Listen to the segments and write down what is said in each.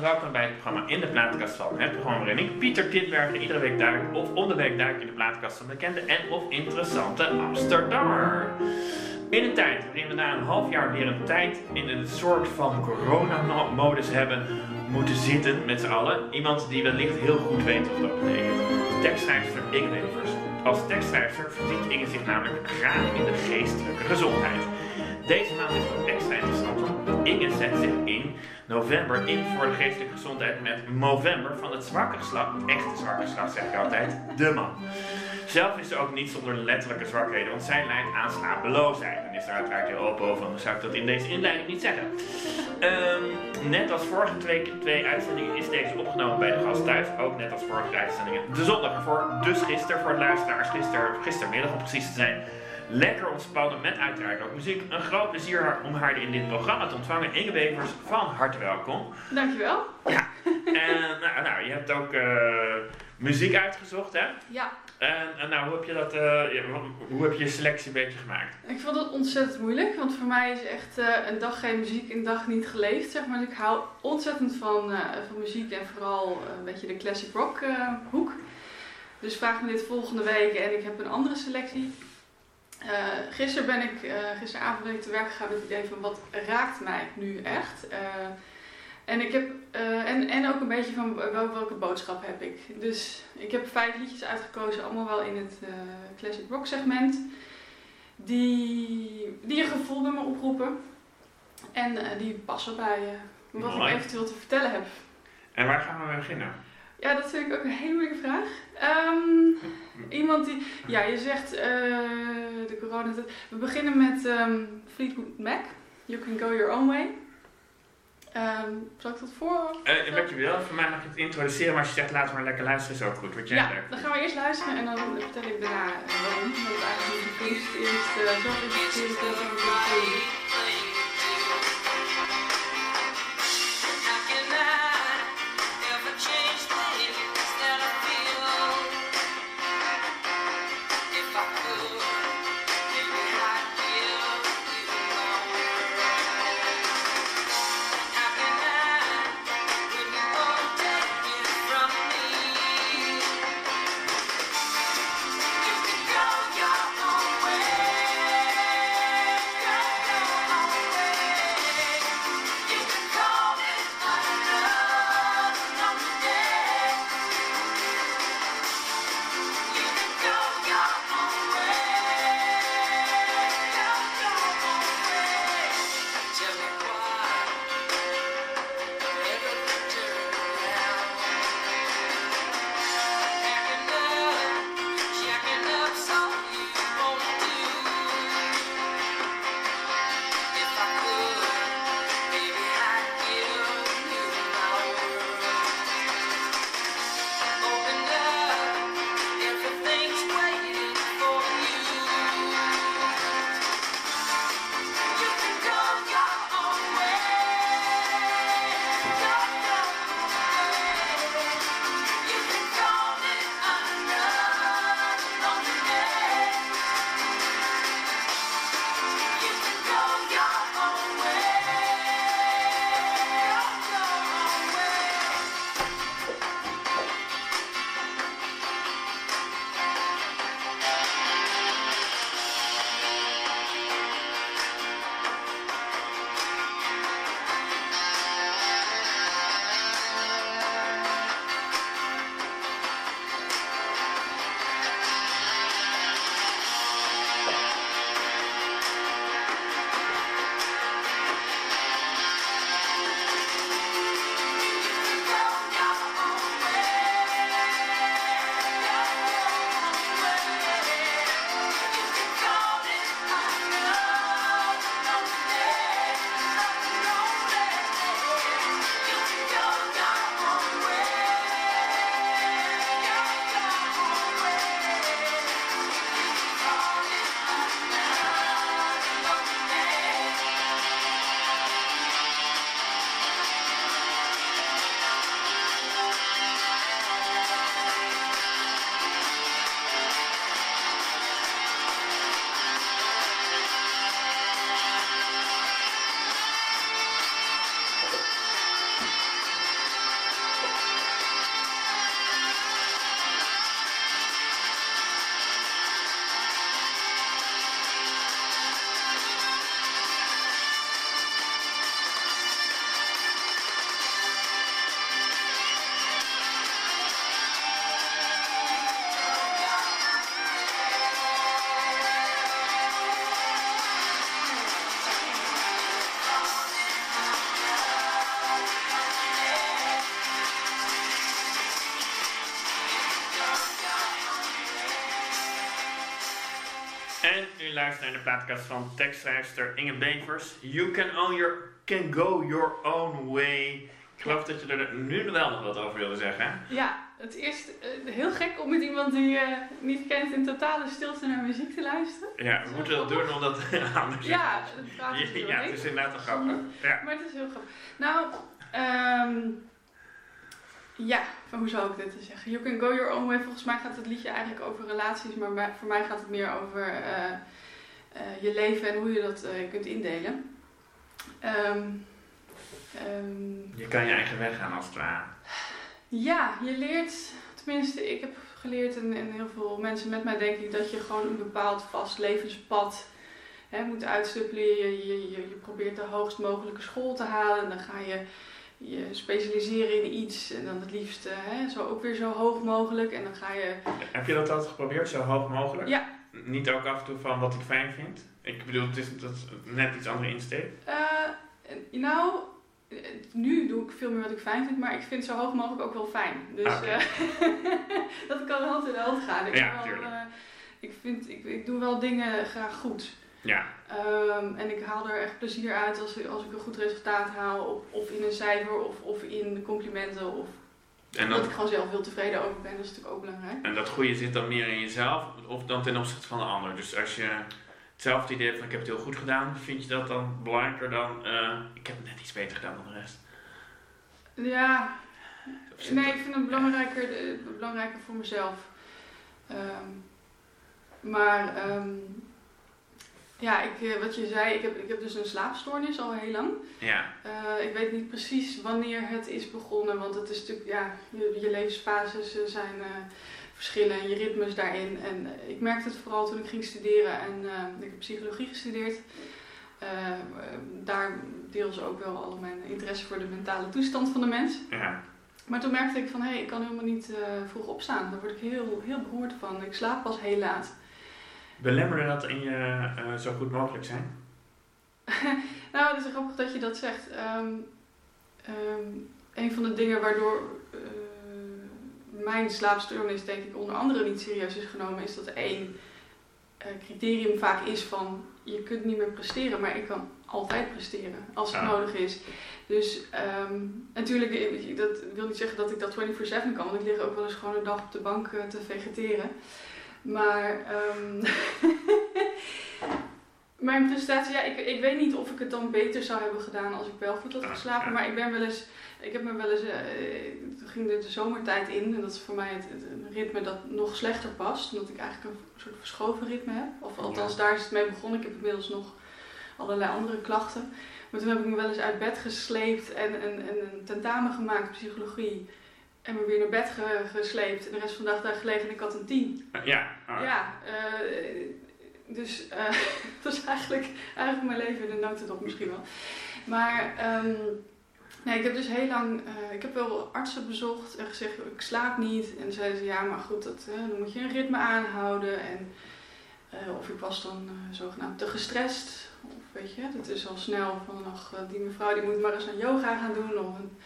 welkom bij het programma In de Plaatkast van. Het programma waarin ik, Pieter Tidbergen, iedere week duik of om de duik in de plaatkast van bekende en of interessante Amsterdammer. In een tijd waarin we na een half jaar weer een tijd in een soort van coronamodus hebben moeten zitten met z'n allen. Iemand die wellicht heel goed weet wat dat betekent. De tekstschrijfster Inge Wevers. Als tekstschrijfster verdient Inge zich namelijk graag in de geestelijke gezondheid. Deze maand is het extra interessant, want Inge zet zich in november in voor de geestelijke gezondheid met Movember van het zwakke geslacht, echte zwakke geslacht zeg ik altijd, de man. Zelf is ze ook niet zonder letterlijke zwakheden, want zij lijdt aan slapeloosheid. En is daar uiteraard heel open over, zou ik dat in deze inleiding niet zeggen. Ehm, net als vorige twee, twee uitzendingen is deze opgenomen bij de gast thuis. Ook net als vorige uitzendingen de zondag ervoor. Dus gisteren voor de luisteraars, gisteren, gistermiddag om precies te zijn. Lekker ontspannen met uiteraard ook muziek. Een groot plezier om haar in dit programma te ontvangen. Inge Wevers, van harte welkom. Dankjewel. Ja, en nou, nou je hebt ook uh, muziek uitgezocht hè? Ja. En, en, nou, hoe heb, je dat, uh, hoe heb je je selectie een beetje gemaakt? Ik vond het ontzettend moeilijk, want voor mij is echt uh, een dag geen muziek, een dag niet geleefd, zeg maar. Dus ik hou ontzettend van, van muziek en vooral een beetje de classic rock hoek. Dus vraag me dit volgende week en ik heb een andere selectie. Uh, gisteren ben ik, uh, gisteravond ben ik te werk gegaan met het idee van wat raakt mij nu echt. Uh, en, ik heb, en, en ook een beetje van wel, welke boodschap heb ik. Dus ik heb vijf liedjes uitgekozen, allemaal wel in het classic rock segment. Die, die een gevoel bij me oproepen. En die passen bij wat Mooi. ik eventueel te vertellen heb. En waar gaan we beginnen? Ja, dat vind ik ook een hele moeilijke vraag. Um, iemand die, ja, je zegt uh, de corona. We beginnen met um, Fleetwood Mac. You can go your own way. Um, zal ik dat voor? Uh, wat je wil, voor mij mag je het introduceren, maar als je zegt laat maar lekker luisteren, is ook goed. Wat jij ja, leuk. dan gaan we eerst luisteren en dan vertel ik daarna uh, waarom. Omdat het eigenlijk de kunst eerst uh, zo is jullie luisteren naar de podcast van tekstschrijfster Inge Bevers. You can, own your, can go your own way. Ik geloof dat je er nu wel nog wat over wilde zeggen. Ja, het is eh, heel gek om met iemand die je niet kent in totale stilte naar muziek te luisteren. Ja, we moeten dat doen omdat anders Ja, dat Ja, ja, het is inderdaad wel grappig. Ja. Maar het is heel grappig. Nou, ehm ja, van hoe zou ik dit zeggen? You can go your own way. Volgens mij gaat het liedje eigenlijk over relaties, maar voor mij gaat het meer over eh, eh, je leven en hoe je dat eh, kunt indelen. Ehm, ehm, Je kan je eigen weg gaan als het ware. ja, je leert, tenminste, ik heb geleerd en, en heel veel mensen met mij denk ik dat je gewoon een bepaald vast levenspad hè, moet uitstippelen. Je, je, je, je probeert de hoogst mogelijke school te halen en dan ga je je specialiseren in iets en dan het liefst eh, hè, zo ook weer zo hoog mogelijk en dan ga je... Heb je dat altijd geprobeerd, zo hoog mogelijk? Ja. Niet ook af en toe van wat ik fijn vind? Ik bedoel, het is, dat is net iets andere insteek. eh, nou, eh, nu doe ik veel meer wat ik fijn vind, maar ik vind zo hoog mogelijk ook wel fijn. Dus Ah, dat kan hand in hand gaan. Ik, Ja, wel, ik, vind, ik, ik doe wel dingen graag goed. Ja, Ehm, en ik haal er echt plezier uit als, als ik een goed resultaat haal. Of, of in een cijfer, of, of in complimenten. Of en dat dat, ik gewoon zelf heel tevreden over ben. Dat is natuurlijk ook belangrijk. en dat goede zit dan meer in jezelf of dan ten opzichte van de ander. Dus als je hetzelfde idee hebt van ik heb het heel goed gedaan, vind je dat dan belangrijker dan eh, ik heb het net iets beter gedaan dan de rest? Ja, nee, ik vind het belangrijker, eh, belangrijker voor mezelf. Ehm, maar ehm, ja, ik, eh, wat je zei, ik heb, ik heb dus een slaapstoornis al heel lang. Ja, Eh, ik weet niet precies wanneer het is begonnen, want het is natuurlijk, ja, je, je levensfases eh, zijn eh, verschillen en je ritmes daarin. En ik merkte het vooral toen ik ging studeren en ik heb psychologie gestudeerd. Daar deels ook wel alle mijn interesse voor de mentale toestand van de mens. ja. Maar toen merkte ik van, hé, hey, ik kan helemaal niet vroeg opstaan. Daar word ik heel, heel beroerd van. Ik slaap pas heel laat. Belemmerde dat in je eh, zo goed mogelijk zijn? Nou, het is grappig dat je dat zegt. Ehm, ehm, een van de dingen waardoor eh, mijn slaapstoornis denk ik onder andere niet serieus is genomen, is dat één eh, criterium vaak is van je kunt niet meer presteren, maar ik kan altijd presteren als het Ah. nodig is. Dus ehm, natuurlijk, dat wil niet zeggen dat ik dat 24/7 kan, want ik lig ook wel eens gewoon een dag op de bank te vegeteren. Maar ehm, mijn prestatie, ja, ik, ik weet niet of ik het dan beter zou hebben gedaan als ik wel goed had Ah, geslapen. Maar ik ben wel eens, ik heb me wel eens, eh, toen ging de, de zomertijd in. En dat is voor mij het, het- een ritme dat nog slechter past. Omdat ik eigenlijk een soort verschoven ritme heb. Of althans, daar is het mee begonnen. Ik heb inmiddels nog allerlei andere klachten. Maar toen heb ik me wel eens uit bed gesleept en, en, en een tentamen gemaakt, psychologie. En me weer naar bed ge- gesleept. En de rest van de dag daar gelegen en ik had een 10. Eh, ja, ah. Ja, eh, dus eh dat is eigenlijk, eigenlijk mijn leven in de notendop misschien wel. Maar ehm, nee, ik heb dus heel lang, ik heb wel artsen bezocht en gezegd, ik slaap niet. En zeiden ze, ja maar goed, dat, dan moet je een ritme aanhouden. En, of ik was dan zogenaamd te gestrest. Of weet je, dat is al snel van, ach, die mevrouw die moet maar eens aan yoga gaan doen. Of een,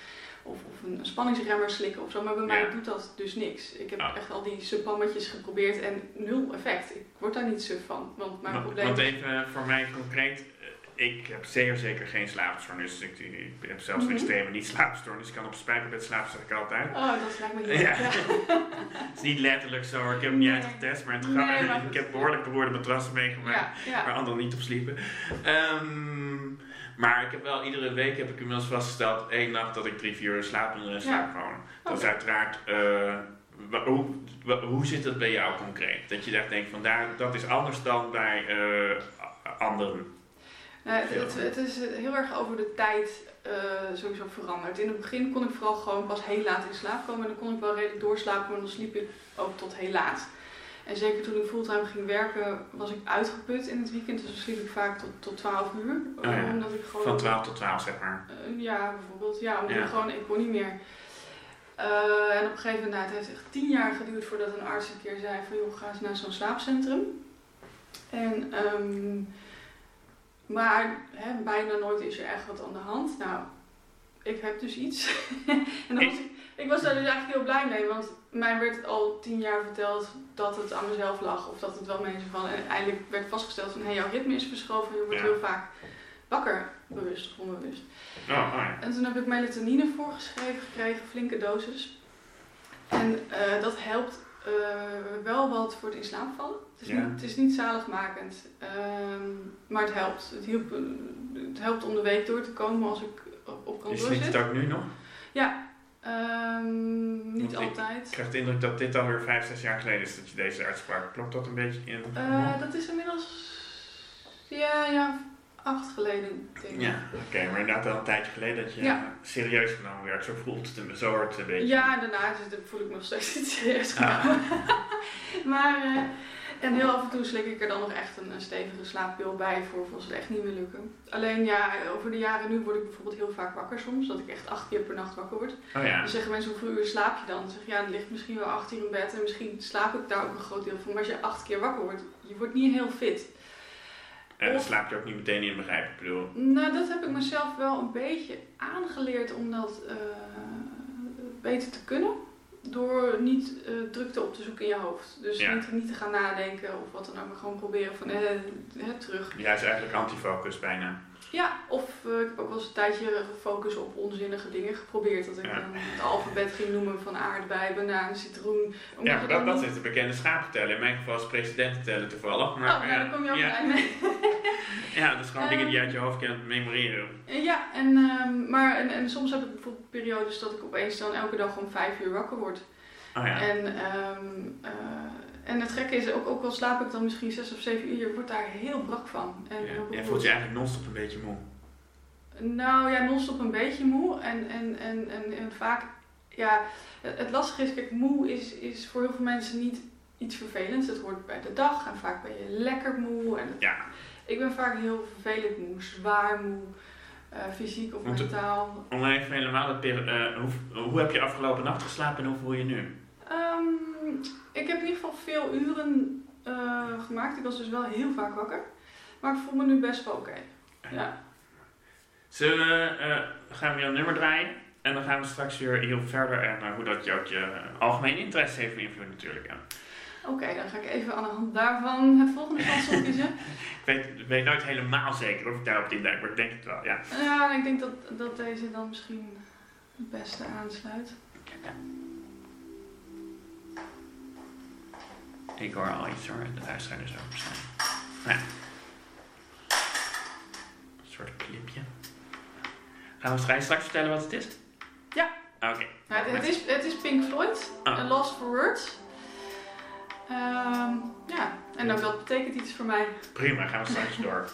of, of een spanningsremmer slikken of zo. Maar bij mij Ja. doet dat dus niks. Ik heb Oh. echt al die suppammetjes geprobeerd en nul effect. Ik word daar niet suf van. Want mijn Wa- probleem Want even voor mij concreet, eh, ik heb zeer zeker geen slaapstoornis. Ik, ik heb zelfs een Mhm. extreme niet slaapstoornis. Ik kan op spijkerbed slapen, zeg ik altijd. Oh, dat lijkt me heel Ja. ja. Het is niet letterlijk zo, hoor. ik heb hem niet Nee. uitgetest, maar, het Nee, gaat- maar ik heb behoorlijk beroerde matrassen meegemaakt. Ja, ja. waar anderen niet op sliepen. Ehm, maar ik heb wel iedere week heb ik inmiddels vastgesteld, één nacht dat ik drie, vier uur slaap en de rest slaap gewoon. Dat is uiteraard, eh, hoe, hoe zit het bij jou concreet? Dat je echt denkt van daar, dat is anders dan bij eh, anderen. Nou, het, het, het is heel erg over de tijd eh, sowieso veranderd. In het begin kon ik vooral gewoon pas heel laat in slaap komen. En dan kon ik wel redelijk doorslapen, maar dan sliep ik ook tot heel laat. En zeker toen ik fulltime ging werken, was ik uitgeput in het weekend. Dus dan sliep ik vaak tot, tot 12 uur. Oh ja, Omdat ik gewoon... Van 12 tot 12 zeg maar. Eh, ja, bijvoorbeeld. Ja, omdat Ja. ik gewoon, ik kon niet meer. Eh, en op een gegeven moment, nou, het heeft echt tien jaar geduurd voordat een arts een keer zei van joh, ga eens naar zo'n slaapcentrum. En, ehm, maar hè, bijna nooit is er echt wat aan de hand. Nou, ik heb dus iets. en dan was ik, ik was daar dus eigenlijk heel blij mee, want mij werd al tien jaar verteld dat het aan mezelf lag of dat het wel mensen van. En eindelijk werd vastgesteld van hé, hey, jouw ritme is verschoven, je wordt Ja. heel vaak wakker, bewust of onbewust. Oh, ja. En toen heb ik melatonine voorgeschreven gekregen, flinke dosis. En eh, dat helpt eh, wel wat voor het in slaap vallen. Het is, Ja. niet, het is niet zaligmakend, ehm, maar het helpt. Het, hielp, het helpt om de week door te komen als ik op, op Je kantoor slikt zit. het ook nu nog? Ehm, niet Want altijd. Ik krijg de indruk dat dit alweer vijf, zes jaar geleden is dat je deze uitspraak. Klopt dat een beetje in? Eh, dat is inmiddels ja, ja, acht geleden, denk ik. ja, oké, maar inderdaad al een tijdje geleden dat je Ja. serieus genomen werd. Zo voelt het, een- zo een beetje. Ja, daarna voel ik me nog steeds niet serieus Ah. genomen. maar, eh, en heel af en toe slik ik er dan nog echt een, een stevige slaappil bij voor als het echt niet meer lukken. Alleen ja, over de jaren nu word ik bijvoorbeeld heel vaak wakker soms, dat ik echt acht keer per nacht wakker word. Oh ja. Dan zeggen mensen hoeveel uur slaap je dan? Dan zeg ik ja, het ligt misschien wel acht uur in bed en misschien slaap ik daar ook een groot deel van. Maar als je acht keer wakker wordt, je wordt niet heel fit. En dan slaap je ook niet meteen in, begrijp ik. Ik bedoel. Nou, dat heb ik mezelf wel een beetje aangeleerd om dat eh, beter te kunnen. Door niet eh, drukte op te zoeken in je hoofd. Dus Ja. niet, niet te gaan nadenken of wat dan ook, maar gewoon proberen van eh, eh, terug. Ja, is eigenlijk antifocus bijna. Ja, of eh, ik heb ook wel eens een tijdje gefocust op onzinnige dingen geprobeerd. Dat ik Ja. dan het alfabet ging noemen van aardbei, banaan, citroen. Ja, dat, dan dat niet- is de bekende schaaptellen. In mijn geval is presidententellen toevallig. Maar, Oh, ja, daar kom je ook ja, blij mee. ja, dat is gewoon dingen die je uit je hoofd kunt memoreren. Eh, Ja, en, ehm, maar, en, en soms heb ik bijvoorbeeld periodes dat ik opeens dan elke dag om vijf uur wakker word. Oh ja. En, ehm, eh, en het gekke is, ook, ook al slaap ik dan misschien zes of zeven uur, je wordt daar heel brak van. En ja. Jij voelt je eigenlijk non-stop een beetje moe. Nou ja, non-stop een beetje moe. En, en, en, en, en vaak, ja, het, lastige is, kijk, moe is, is voor heel veel mensen niet iets vervelends. Het hoort bij de dag en vaak ben je lekker moe. En het- Ja. Ik ben vaak heel vervelend moe, zwaar moe, eh, fysiek of mentaal. Om even helemaal eh, hoe, hoe heb je afgelopen nacht geslapen en hoe voel je nu? Ik heb in ieder geval veel uren eh, gemaakt. Ik was dus wel heel vaak wakker. Maar ik voel me nu best wel oké. Ja. Zullen we, eh, gaan we weer een nummer draaien? En dan gaan we straks weer heel verder en eh, hoe dat je ook je algemeen interesse heeft beïnvloed natuurlijk. Ja. Oké, dan ga ik even aan de hand daarvan het volgende chanson kiezen. Ik weet, nooit helemaal zeker of ik daarop induik, maar ik denk het wel, ja. Ja, ik denk dat, dat deze dan misschien het beste aansluit. Ik hoor al iets hoor, de luisteraar dus ook. Nou ja. Een soort clipje. Gaan we straks straks vertellen wat het is? Ja. Oké. Nou, het, is, het is Pink Floyd, Ah. A Lost for Words. Ehm, ja, en ook dat betekent iets voor mij. Prima, gaan we straks door.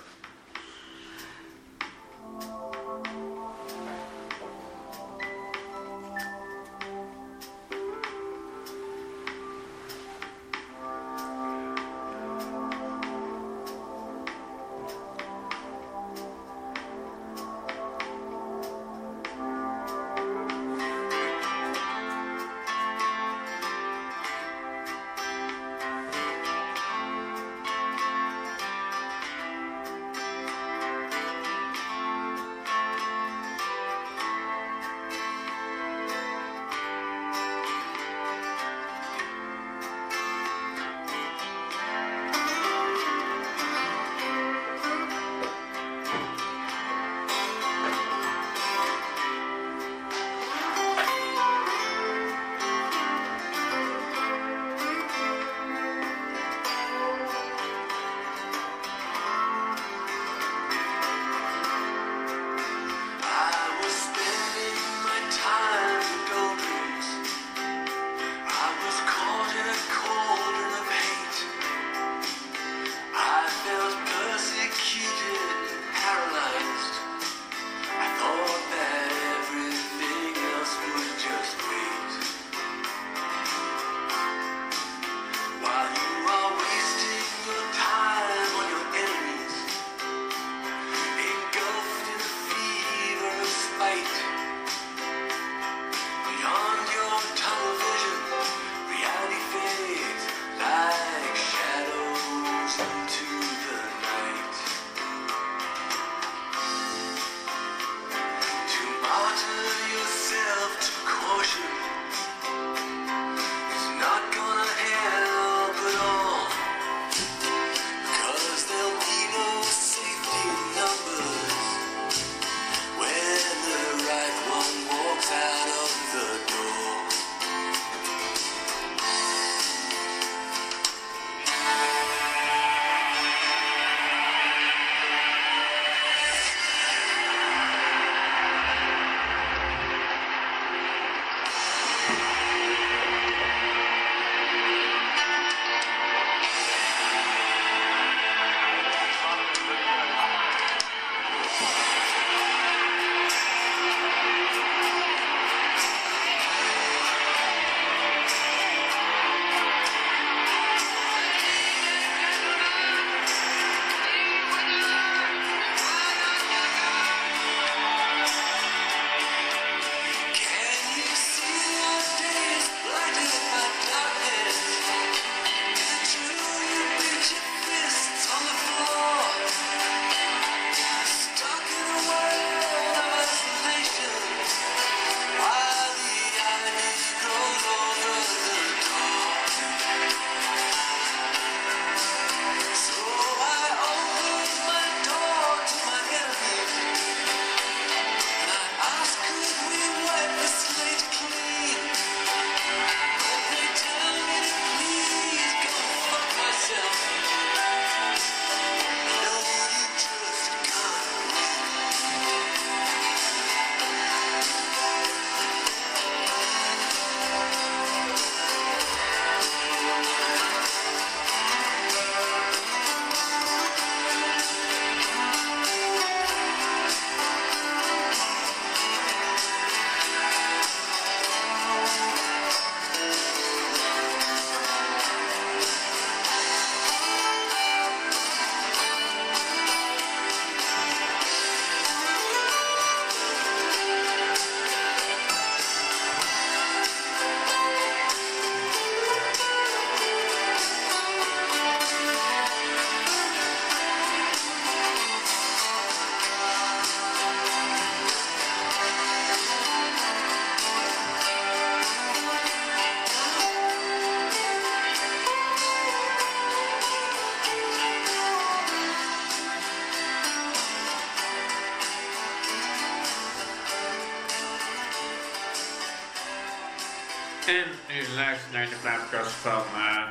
van uh,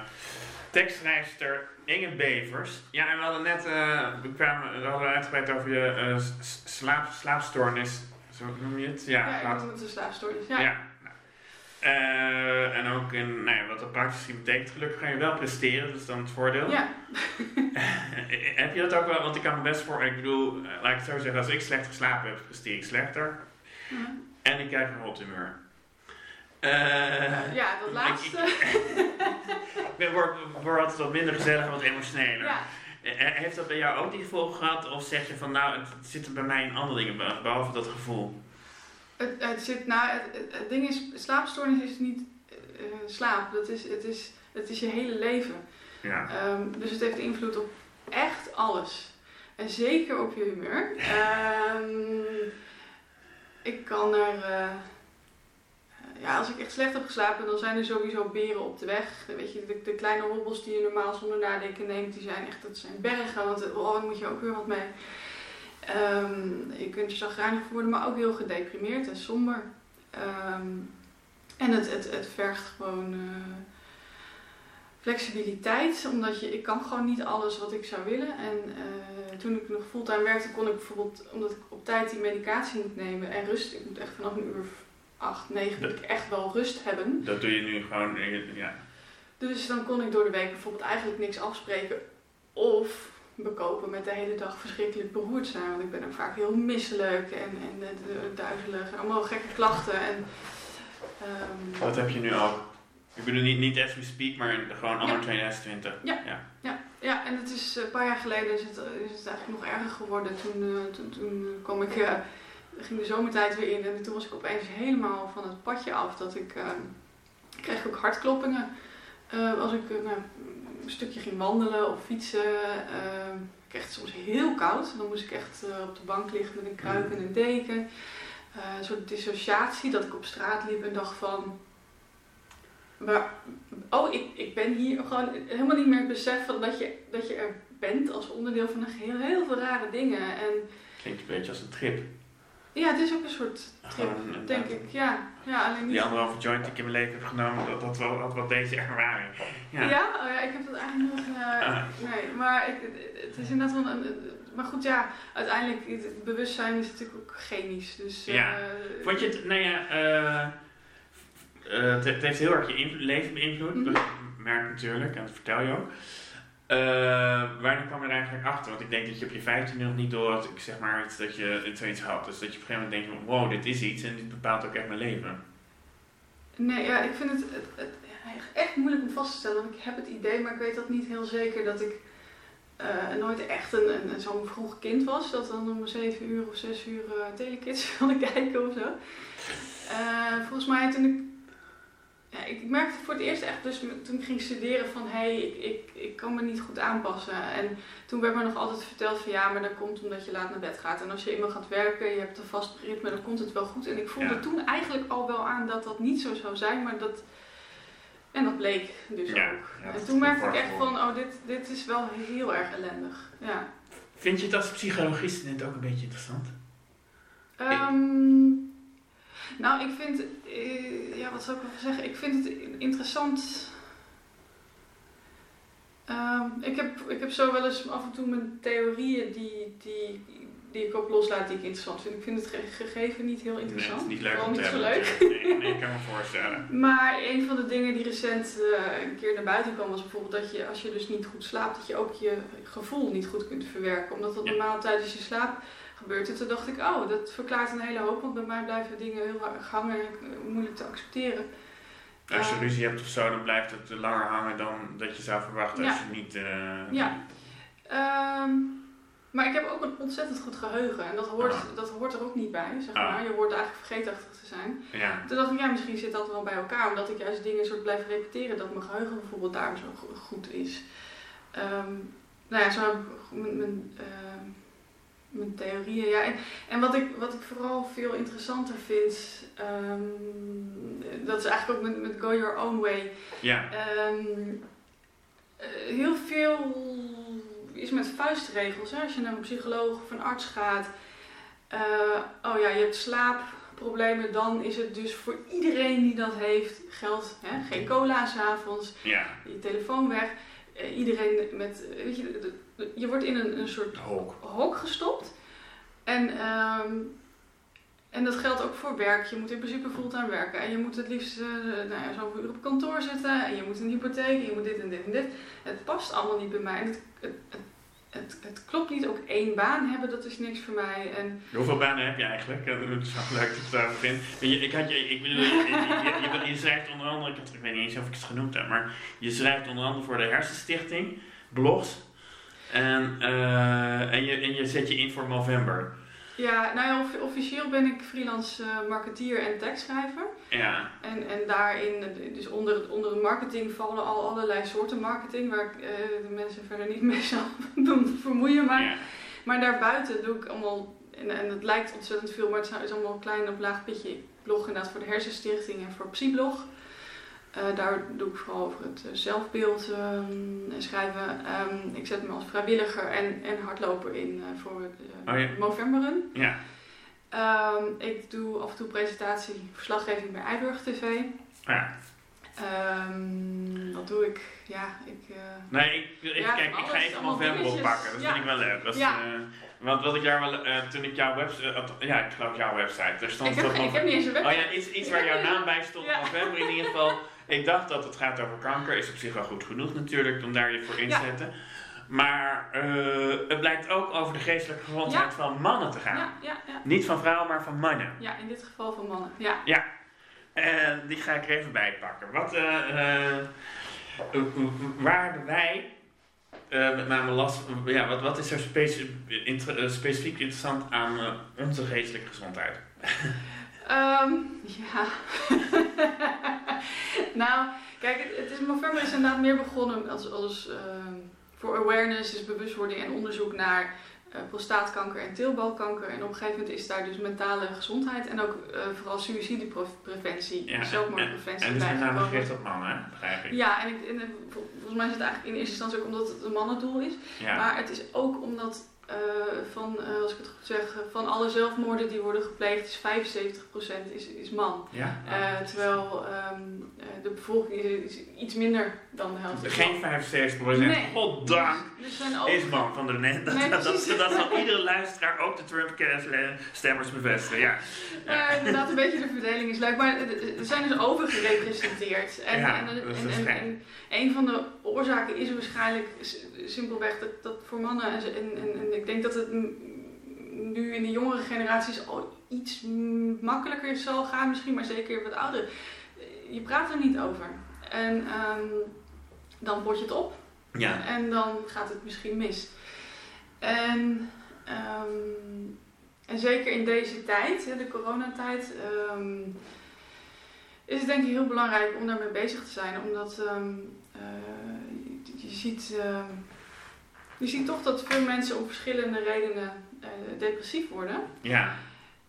tekstschrijfster Inge Bevers. Ja, en we hadden net uh, we kwamen, we hadden uitgebreid over je uh, slaap, slaapstoornis. Zo noem je het? Ja, ja ik noem het een slaapstoornis. Ja. ja. Uh, en ook in nou ja, wat dat praktisch betekent, gelukkig ga je wel presteren, dat is dan het voordeel. Ja. heb je dat ook wel? Want ik kan me best voor, ik bedoel, laat ik het zo zeggen, als ik slecht geslapen heb, presteer ik slechter. Uh En ik krijg een rot humeur. Uh, ja, dat laatste. Ik word, word altijd wat minder gezellig en wat emotioneler. Ja. Heeft dat bij jou ook die gevolg gehad? Of zeg je van nou, het zit er bij mij in andere dingen, behalve dat gevoel? Het, het zit, nou, het, het, ding is, slaapstoornis is niet uh, slaap. Dat is, het, is, het is je hele leven. Ja. Um, dus het heeft invloed op echt alles. En zeker op je humeur. Um, ik kan er... Uh, ja, als ik echt slecht heb geslapen, dan zijn er sowieso beren op de weg. Weet je, de, de kleine hobbels die je normaal zonder nadenken neemt, die zijn echt, dat zijn bergen. Want oh, daar moet je ook weer wat mee. Um, je kunt je zagrijnig worden, maar ook heel gedeprimeerd en somber. Um, en het, het, het vergt gewoon uh, flexibiliteit, omdat je, ik kan gewoon niet alles wat ik zou willen. En uh, toen ik nog fulltime werkte, kon ik bijvoorbeeld, omdat ik op tijd die medicatie moet nemen en rust, ik moet echt vanaf een uur 8, 9 moet ik echt wel rust hebben. Dat doe je nu gewoon, ja. Dus dan kon ik door de week bijvoorbeeld eigenlijk niks afspreken. Of bekopen met de hele dag verschrikkelijk beroerd zijn. Want ik ben ook vaak heel misselijk en, en duizelig en allemaal gekke klachten. En, um, Wat heb je nu ook? Ik bedoel niet, niet as we speak, maar gewoon anno ja. 2020. Ja. ja. Ja. ja, en het is een paar jaar geleden is het, is het eigenlijk nog erger geworden. Toen, uh, toen, toen kwam ik... Uh, ging de zomertijd weer in en toen was ik opeens helemaal van het padje af. Dat ik, uh, ik kreeg ook hartkloppingen. Uh, als ik uh, nou, een stukje ging wandelen of fietsen, ik kreeg het soms heel koud. Dan moest ik echt op de bank liggen met een kruik en een deken. een soort dissociatie dat ik op straat liep en dacht van... Maar, oh, ik, ik ben hier gewoon helemaal niet meer beseffen dat je, dat je er bent als onderdeel van een heel, heel veel rare dingen. En, Klinkt een beetje als een trip. Ja, het is ook een soort trip, denk ik. Ja, ja, alleen niet... Die anderhalve joint die ik in mijn leven heb genomen, dat had wel, had wel deze ervaring. Ja, ja? Oh, ja ik heb dat eigenlijk nog... Uh, Nee, maar ik, het is inderdaad wel een... Maar goed, ja, uiteindelijk, het bewustzijn is natuurlijk ook chemisch. Dus, ja. Uh, Vond je het, nou ja, uh, het, het, heeft heel erg je leven beïnvloed. Mm -hmm. Dat merk natuurlijk, en dat vertel je ook. Uh, wanneer kwam je er eigenlijk achter? Want ik denk dat je op je 15 nog niet door had, zeg maar, dat je zoiets had. Dus dat je op een gegeven moment denkt, wow, dit is iets en dit bepaalt ook echt mijn leven. Nee, ja, ik vind het, het, het echt moeilijk om vast te stellen. Want ik heb het idee, maar ik weet dat niet heel zeker dat ik uh, nooit echt een, een, zo'n vroeg kind was. Dat dan om 7 uur of 6 uur uh, telekids wilde kijken of zo. volgens mij toen ik ja, ik merkte voor het eerst echt, dus toen ik ging studeren, van hé, hey, ik, ik, ik kan me niet goed aanpassen. En toen werd me nog altijd verteld van ja, maar dat komt omdat je laat naar bed gaat. En als je eenmaal gaat werken, je hebt een vast ritme, dan komt het wel goed. En ik voelde toen eigenlijk al wel aan dat dat niet zo zou zijn, maar dat. En dat bleek dus ja, ook. en toen merkte ik echt van, oh, dit, dit is wel heel erg ellendig. Ja. Vind je het als psychologist net ook een beetje interessant? Um, nou, ik vind, uh, ja, wat zou ik wel zeggen? Ik vind het interessant. Uh, ik, heb, ik heb zo wel eens af en toe mijn theorieën die, die, die ik ook loslaat, die ik interessant vind. Ik vind het gegeven niet heel interessant. Nee, niet leuk Vooral niet zo leuk. Nee, nee, ik kan me voorstellen. maar een van de dingen die recent uh, een keer naar buiten kwam, was bijvoorbeeld dat je, als je dus niet goed slaapt, dat je ook je gevoel niet goed kunt verwerken. Omdat dat normaal tijdens je slaap En toen dacht ik, oh, dat verklaart een hele hoop, want bij mij blijven dingen heel erg hangen en eh, moeilijk te accepteren. Als je uh, ruzie hebt of zo, dan blijft het langer hangen dan dat je zou verwachten als je niet. Uh, ja. Um, maar ik heb ook een ontzettend goed geheugen en dat hoort, ah. dat hoort er ook niet bij, zeg ah. maar. Je hoort eigenlijk vergeetachtig te zijn. Ja. Toen dacht ik, ja, misschien zit dat wel bij elkaar, omdat ik juist dingen soort blijf repeteren, dat mijn geheugen bijvoorbeeld daarom zo goed is. Um, nou ja, zo heb ik mijn, mijn uh, mijn theorieën. Ja. En, en wat, ik, wat ik vooral veel interessanter vind, um, dat is eigenlijk ook met, met Go Your Own Way. Ja. Um, heel veel is met vuistregels. Hè? Als je naar een psycholoog of een arts gaat. Uh, oh ja, je hebt slaap problemen, dan is het dus voor iedereen die dat heeft geld. Hè? Geen cola s'avonds, Ja, je telefoon weg. Eh, iedereen met, eh, weet je, de- je wordt in een, een soort hok. hok gestopt. En, ehm, en dat geldt ook voor werk. Je moet in principe fulltime werken. En je moet het liefst eh, nou ja, zoveel uur op kantoor zitten. En je moet een hypotheek. En je moet dit en dit en dit. Het past allemaal niet bij mij. En het, het, het, het, het klopt niet. Ook één baan hebben, dat is niks voor mij. En Hoeveel banen heb je eigenlijk? Het is wel leuk dat je daarover vindt. Je, Ik, had je, ik bedoel, je, je, je, je schrijft onder andere, ik, heb- ik weet niet eens of ik het genoemd heb, maar je schrijft onder andere voor de Hersenstichting, blogs. En, eh, en, je, en je zet je in voor november. ja, nou ja, offi- officieel ben ik freelance eh, marketeer en tekstschrijver. Ja, En, en daarin, eh, dus onder, onder de marketing vallen al allerlei soorten marketing, waar ik de mensen verder niet mee zal doen vermoeien. Maar, ja. maar daarbuiten doe ik allemaal, en, en het lijkt ontzettend veel, maar het is allemaal klein op laag pitje. Ik blog inderdaad voor de Hersenstichting en voor Psyblog. Eh, daar doe ik vooral over het eh, zelfbeeld ehm, en schrijven. Ehm, ik zet me als vrijwilliger en, en hardloper in eh, voor uh, Oh ja. Movemberen. ja. Ehm, ik doe af en toe presentatie, verslaggeving bij Eiburg TV. ja. Ehm, wat doe ik? Ja, ik. Nee, ik, ik, Ja, kijk, ik ga even november oppakken. Dat Ja. vind ik wel leuk. Dat is, Ja. want wat ik daar wel, eh, toen ik jouw website, ja, ik geloof jouw website, daar stond ik, heb, toch ik heb niet eens een Oh website. ja, iets, iets waar jouw naam bij stond, november in ieder geval. Ik dacht dat het gaat over kanker, is op zich wel goed genoeg natuurlijk, om daar je voor in te Ja. zetten. Maar eh, het blijkt ook over de geestelijke gezondheid Ja. van mannen te gaan. Ja, ja, ja. Niet van vrouwen, maar van mannen. ja, in dit geval van mannen. Ja. En die ga ik er even bij pakken. Wat, eh, eh, waar hebben wij eh, met name last ja, wat, wat is er inter- specifiek interessant aan onze geestelijke gezondheid? Ehm, ja. nou, kijk, het, het is is inderdaad meer begonnen als, als ehm, voor awareness, dus bewustwording en onderzoek naar eh, prostaatkanker en teelbalkanker. En op een gegeven moment is daar dus mentale gezondheid en ook eh, vooral suïcidepreventie, Ja, zelfmoordpreventie En het is bij gekomen. gericht op mannen, hè? begrijp ik. Ja, en, ik, en, eh, vol- volgens mij is het eigenlijk in eerste instantie ook omdat het een mannendoel is. Ja. Maar het is ook omdat eh, van, eh, als ik het goed zeg, van alle zelfmoorden die worden gepleegd, is 75% is, is man. ja? Eh, terwijl ehm, eh, de bevolking is, is iets minder dan de helft. Geen 75 procent. Nee. Goddank Dus ook is man van de net. Dat, Nee, dat, dat, zal iedere luisteraar, ook de Trump-stemmers bevestigen. Ja. Ja, inderdaad, een beetje de verdeling is leuk. Maar er zijn dus overgerepresenteerd. En, Ja, en, en, een van de oorzaken is waarschijnlijk simpelweg dat, dat voor mannen... En, en, en, en ik denk dat het nu in de jongere generaties al iets makkelijker zal gaan. Misschien, maar zeker wat ouder. Je praat er niet over. En ehm, dan bot je het op. ja. En dan gaat het misschien mis. En, ehm, en zeker in deze tijd, de coronatijd, ehm, is het denk ik heel belangrijk om daarmee bezig te zijn. Omdat eh, je, ziet, je ziet toch dat veel mensen om verschillende redenen eh, depressief worden. ja.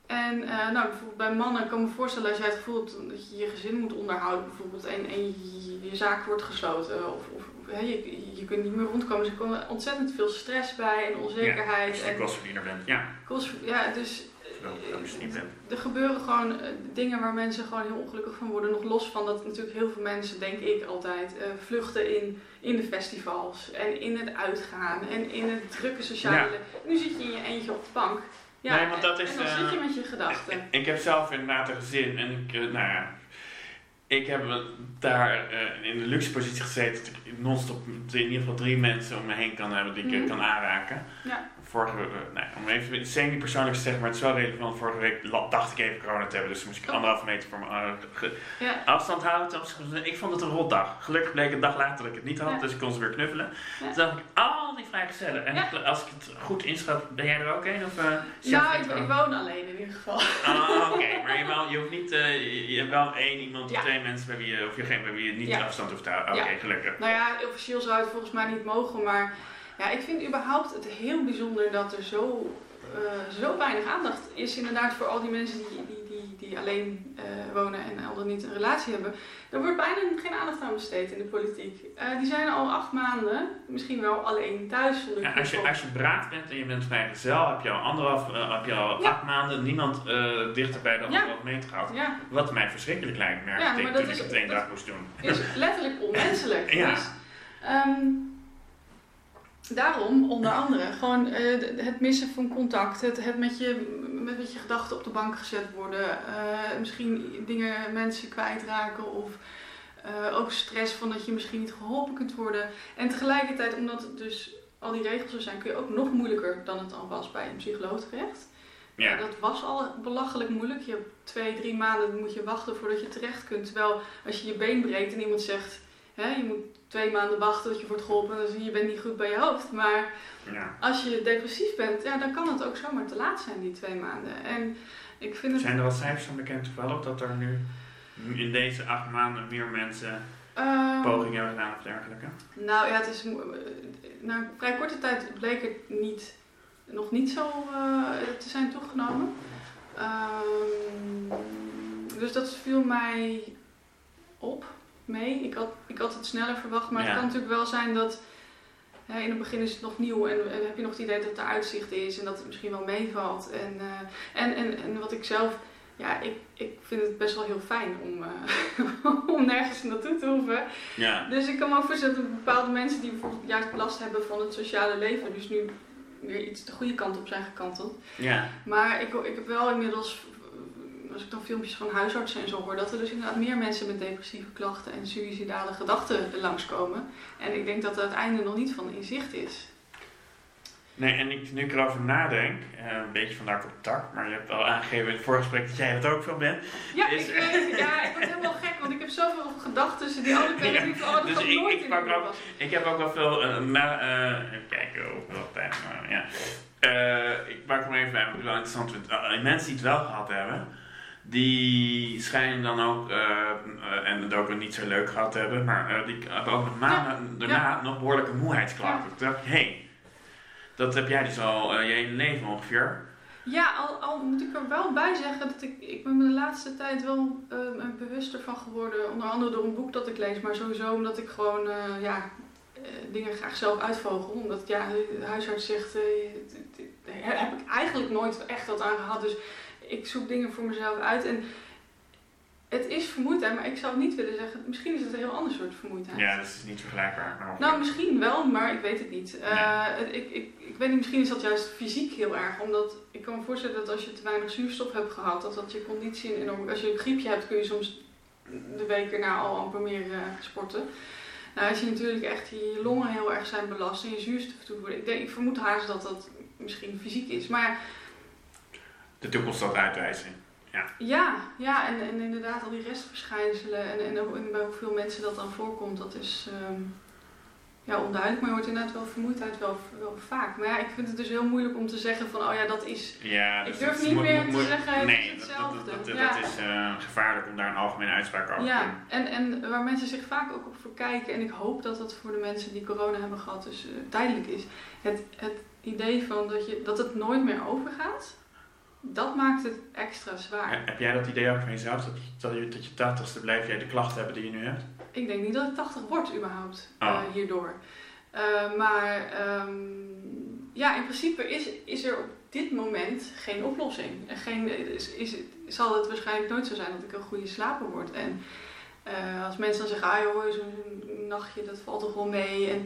En eh, nou, bijvoorbeeld bij mannen kan ik me voorstellen als jij het gevoel hebt dat je je gezin moet onderhouden bijvoorbeeld en, en je, je zaak wordt gesloten of, of hè, je, je kunt niet meer rondkomen. Dus er komt ontzettend veel stress bij en Als onzekerheid. je en bent. Ja. kost, ja, dus Je niet bent. er gebeuren gewoon eh, dingen waar mensen gewoon heel ongelukkig van worden. Nog los van dat natuurlijk heel veel mensen, denk ik altijd, eh, vluchten in, in de festivals en in het uitgaan en in het drukke sociale. Ja. Nu zit je in je eentje op de bank. Ja, Nee, want dat is, en dan eh, zit je met je gedachten. Ik, ik heb zelf inderdaad een gezin en ik, eh, nou ja, ik heb daar eh, in de luxe positie gezeten dat ik non-stop in ieder geval drie mensen om me heen kan hebben die ik eh, Mhm. kan aanraken. Ja. Vorige, eh, nou, om even semi-persoonlijk te zeggen, maar het is wel relevant. Vorige week dacht ik even corona te hebben, dus moest ik Oh. anderhalve meter voor mijn eh, Ja. afstand houden. Ik- vond het een rotdag. Gelukkig bleek een dag later dat ik het niet had, Ja. dus ik kon ze weer knuffelen. Ja. Toen dacht ik, al die vrijgezellen. En als ik het goed inschat, ben jij er ook een? Of, je ik, woon alleen in ieder geval. Ah, oké. Maar je, wel, je hoeft niet, je, hebt wel één iemand of twee mensen bij wie je, of je, geen, bij wie je niet afstand hoeft te houden. Oké, gelukkig. Nou ja, officieel zou het volgens mij niet mogen, maar ja, ik vind überhaupt het heel bijzonder dat er zo, eh, zo weinig aandacht is inderdaad voor al die mensen die, die, die, die alleen eh, wonen en anderen niet een relatie hebben. Daar wordt bijna geen aandacht aan besteed in de politiek. Eh, die zijn al acht maanden misschien wel alleen thuis. zonder Ja, als, je, als je braad bent en je bent vrijgezel, heb je al anderhalf, heb je al Ja. acht maanden niemand dichter bij de anderhalf meter gehad. Ja, Wat mij verschrikkelijk lijkt, merkte ik dat toen ik het één dag moest doen. is letterlijk onmenselijk. Ja. Dus, ehm, daarom, onder andere, gewoon eh, het missen van contact, het, het met, je, met, met je gedachten op de bank gezet worden, eh, misschien dingen, mensen kwijtraken of eh, ook stress van dat je misschien niet geholpen kunt worden. En tegelijkertijd, omdat het dus al die regels er zijn, kun je ook nog moeilijker dan het al was bij een psycholoog terecht. Ja. Dat was al belachelijk moeilijk. Je hebt twee, drie maanden moet je wachten voordat je terecht kunt. Terwijl als je je been breekt en iemand zegt, hè, je moet twee maanden wachten tot je wordt geholpen, dan zie je, bent niet goed bij je hoofd. Maar Ja. als je depressief bent, ja, dan kan het ook zomaar te laat zijn, die twee maanden. En ik vind het... Zijn er al cijfers van bekend toevallig dat er nu in deze acht maanden meer mensen ehm, pogingen hebben gedaan of dergelijke? Nou ja, het is na een vrij korte tijd bleek het niet, nog niet zo eh, te zijn toegenomen. Ehm, dus dat viel mij op, mee. Ik had, ik had het sneller verwacht, maar Ja. het kan natuurlijk wel zijn dat hè, in het begin is het nog nieuw en, en heb je nog het idee dat er uitzicht is en dat het misschien wel meevalt. En, eh, en, en, en wat ik zelf, ja, ik, ik vind het best wel heel fijn om, eh, om nergens naartoe te hoeven. Ja. Dus ik kan me ook voorstellen dat bepaalde mensen die bijvoorbeeld juist last hebben van het sociale leven, dus nu weer iets de goede kant op zijn gekanteld. Ja. Maar ik, ik heb wel inmiddels, als ik dan filmpjes van huisartsen en zo hoor, dat er dus inderdaad meer mensen met depressieve klachten en suïcidale gedachten langskomen. En ik denk dat het einde nog niet van in zicht is. Nee, en ik, nu ik erover nadenk, eh, een beetje van daar contact, maar je hebt al aangegeven in het voorgesprek dat jij dat ook veel bent. Ja, ik, weet, ja, ik word helemaal gek, want ik heb zoveel gedachten die kant Ja, ik oh, dat dus ik- nooit ik in ook-. Ik heb ook wel veel, eh, na, eh, even kijken hoeveel tijd, maar ja. Ik maak maar even bij, wat ik wel interessant vind. Uh, mensen die het wel gehad hebben, die schijnen dan ook, eh, eh, en het ook niet zo leuk gehad te hebben, maar eh, die hebben ook nog maanden daarna nog behoorlijke moeheidsklachten. Toen dacht ik, hé, hey, dat heb jij dus al je hele leven ongeveer. Ja, al, al moet ik er wel bij zeggen dat ik, ik ben me de laatste tijd wel bewuster van geworden. Onder andere door een boek dat ik lees, maar sowieso omdat ik gewoon ja, dingen graag zelf uitvogel. Omdat ja, de huisarts zegt, daar heb ik eigenlijk nooit echt wat aan gehad. Dus ik zoek dingen voor mezelf uit. En het is vermoeidheid, maar ik zou niet willen zeggen, misschien is het een heel ander soort vermoeidheid. Ja, dat is niet vergelijkbaar. Maar Nou, misschien wel, maar ik weet het niet. Eh, ik, ik, ik weet niet, misschien is dat juist fysiek heel erg. Omdat ik kan me voorstellen dat als je te weinig zuurstof hebt gehad, dat dat je conditie enorm... Als je een griepje hebt, kun je soms de week erna al amper meer eh, sporten. Nou, als je natuurlijk echt je longen heel erg zijn belast en je zuurstof toevoert. Ik, denk, ik vermoed haast dat dat misschien fysiek is. Maar de toekomst het uitwijzen. ja, ja en, en inderdaad al die restverschijnselen en, en, en bij hoeveel mensen dat dan voorkomt, dat is ehm, ja, onduidelijk. Maar je hoort inderdaad wel vermoeidheid wel, wel vaak. Maar ja, ik vind het dus heel moeilijk om te zeggen van, oh ja, dat is... Ja, Ik durf dat niet meer te zeggen, het is dat- hetzelfde. Dat, dat, Ja. dat is eh, gevaarlijk om daar een algemene uitspraak over te Ja, doen. en, en waar mensen zich vaak ook op verkijken, en ik hoop dat dat voor de mensen die corona hebben gehad dus eh, tijdelijk is, het, het idee van dat, je, dat het nooit meer overgaat, dat maakt het extra zwaar. Heb jij dat idee ook van jezelf? Dat, dat je tot je tachtigste blijf jij de klachten hebben die je nu hebt? Ik denk niet dat ik 80 word überhaupt Oh. eh, hierdoor. Eh, maar ehm, ja, in principe is, is er op dit moment geen oplossing. En Geen, is, is, zal het waarschijnlijk nooit zo zijn dat ik een goede slaper word. En eh, als mensen dan zeggen, ah joh, zo'n nachtje, dat valt toch wel mee. En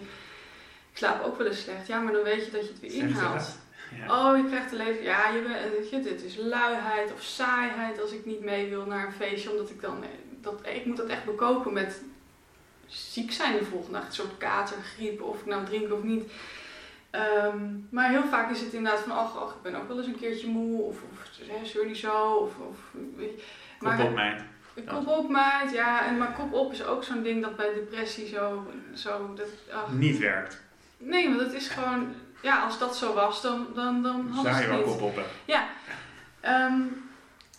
ik slaap ook wel eens slecht. Ja, maar dan weet je dat je het weer inhaalt. Ja. Oh, je krijgt te leven. Ja, je bent, weet je, dit is luiheid of saaiheid als ik niet mee wil naar een feestje. Omdat ik dan. Dat, ik moet dat echt bekopen met ziek zijn de volgende dag. Een soort kater, griep, of ik nou drink of niet. Ehm, maar heel vaak is het inderdaad van, ach, ach, ik ben ook wel eens een keertje moe. Of, of hè, zeur niet zo. Of, of, je. Kop op meid. Kop op, meid. Ja, en, maar kop op is ook zo'n ding dat bij depressie zo... zo dat, ach. Niet werkt. Nee, want het is gewoon... Ja, als dat zo was, dan, dan, dan hadden Zou je wel kop oppen. Ehm,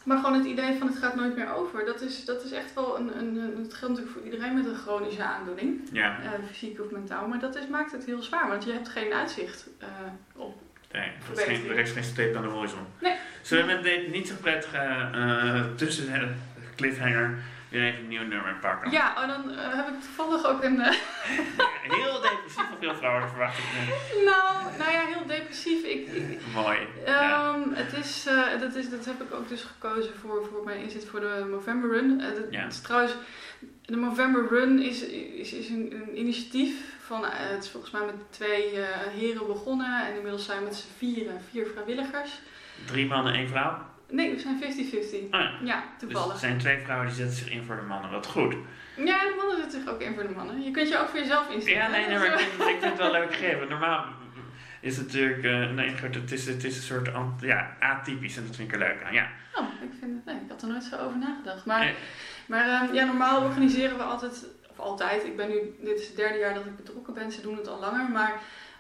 maar gewoon het idee van het gaat nooit meer over, dat is, dat is echt wel een, een, een- Het geldt natuurlijk voor iedereen met een chronische aandoening, Ja, eh, fysiek of mentaal, maar dat is, maakt het heel zwaar, want je hebt geen uitzicht eh, op. Nee, er is, geen, er is geen streep aan de horizon. Nee. Zullen we met dit niet zo prettige eh tussen de cliffhanger even een nieuw nummer pakken? Ja, oh, dan eh, heb ik toevallig ook een... eh, Heel depressief of heel vrolijk verwacht ik. nu. nou, nou ja, heel depressief. Ik, ik, Mooi. Ja. Ehm, het is, eh, dat is, dat heb ik ook dus gekozen voor, voor mijn inzet voor de November Run. Dat- Ja. is trouwens, de November Run is, is, is een, een initiatief van, het is volgens mij met twee heren begonnen en inmiddels zijn we met z'n vieren, vier vrijwilligers. Drie mannen, één vrouw. Nee, we zijn 50-50. Oh ja. Ja, Dus er toevallig. zijn twee vrouwen die zetten zich in voor de mannen. Wat goed. Ja, de mannen zetten zich ook in voor de mannen. Je kunt je ook voor jezelf instellen. Ja, nee, nee, maar ik vind, ik vind het wel leuk gegeven. Normaal is het natuurlijk, eh, nee, goed, het is, het is een soort ja, atypisch en dat vind ik er leuk aan. Ja. Oh, ik vind het, nee, ik had er nooit zo over nagedacht. Maar, Nee. maar ehm, ja, normaal organiseren we altijd, of altijd, ik ben nu, dit is het derde jaar dat ik betrokken ben, ze doen het al langer, maar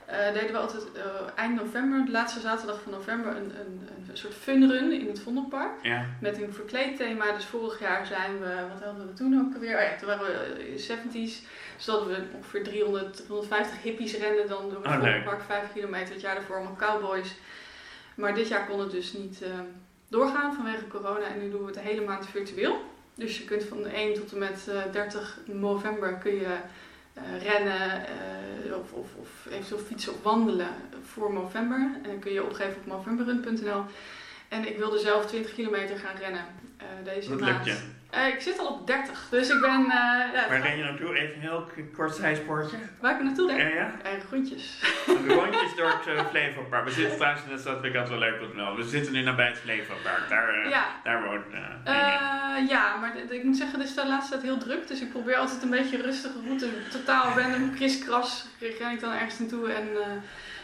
eh, deden we altijd eh, eind november, de laatste zaterdag van november, een, een, een soort funrun in het Vondelpark. Ja. Met een verkleedthema. Dus vorig jaar zijn we, wat hadden we toen ook alweer? Oh ja, toen waren we in de 70s. Dus hadden we ongeveer 300, 350 hippies rennen dan door het Oh. Vondelpark, 5 kilometer. Het jaar daarvoor allemaal cowboys. Maar dit jaar kon het dus niet eh, doorgaan vanwege corona. En nu doen we het de hele maand virtueel. Dus je kunt van 1 tot en met eh, 30 november kun je eh, rennen eh, of, of, of eventueel fietsen of wandelen voor november. En dan kun je opgeven op novemberrun.nl. En ik wilde zelf 20 kilometer gaan rennen eh, deze Dat maand. lukt je. Eh, ik zit al op 30, dus ik ben... eh ja, Waar ren je naartoe? Even een heel kort zijspoortje. waar ik naartoe ren? Ja, ja. Eigen groentjes. Rondjes door het Flevopark. We zitten trouwens in de stad, vind ik altijd wel leuk om te melden. We zitten nu nabij het Flevopark. Daar, Ja, daar woont ja, maar ik moet zeggen, dit is de laatste tijd heel druk. Dus ik probeer altijd een beetje rustige route. Totaal random, kriskras ren ik dan ergens naartoe. En,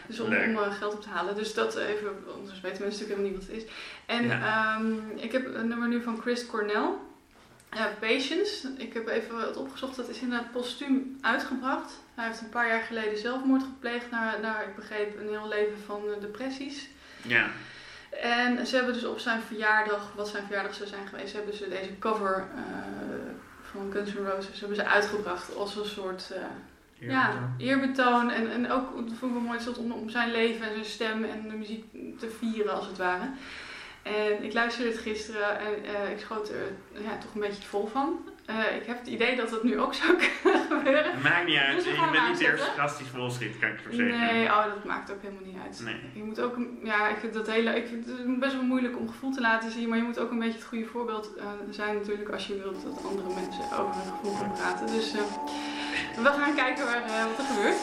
dus om, eh, geld op te halen. Dus dat even, anders weten mensen natuurlijk helemaal niet wat het is. En Ja. ehm, ik heb een nummer nu van Chris Cornell. Eh, Patience. Ik heb even wat opgezocht. Dat is inderdaad postuum uitgebracht. Hij heeft een paar jaar geleden zelfmoord gepleegd. Naar, naar ik begreep, een heel leven van eh, depressies. Ja. En ze hebben dus op zijn verjaardag, wat zijn verjaardag zou zijn geweest, hebben ze deze cover eh, van Guns N' Roses hebben ze uitgebracht als een soort ja, eerbetoon. En, en ook, dat vond ik wel mooi, het om, om zijn leven en zijn stem en de muziek te vieren als het ware. En ik luisterde het gisteren en eh, ik schoot er ja, toch een beetje vol van. Eh, ik heb het idee dat dat nu ook zou kunnen gebeuren. Maakt niet uit. Dus Je bent niet de eerste gast die vol schiet, kan ik je verzekeren. Nee, oh, dat maakt ook helemaal niet uit. Nee. Je moet ook, ja, ik vind dat hele, ik vind het best wel moeilijk om gevoel te laten zien, maar je moet ook een beetje het goede voorbeeld eh, zijn natuurlijk als je wilt dat andere mensen over hun gevoel gaan praten. Dus eh, we gaan kijken waar, wat er gebeurt.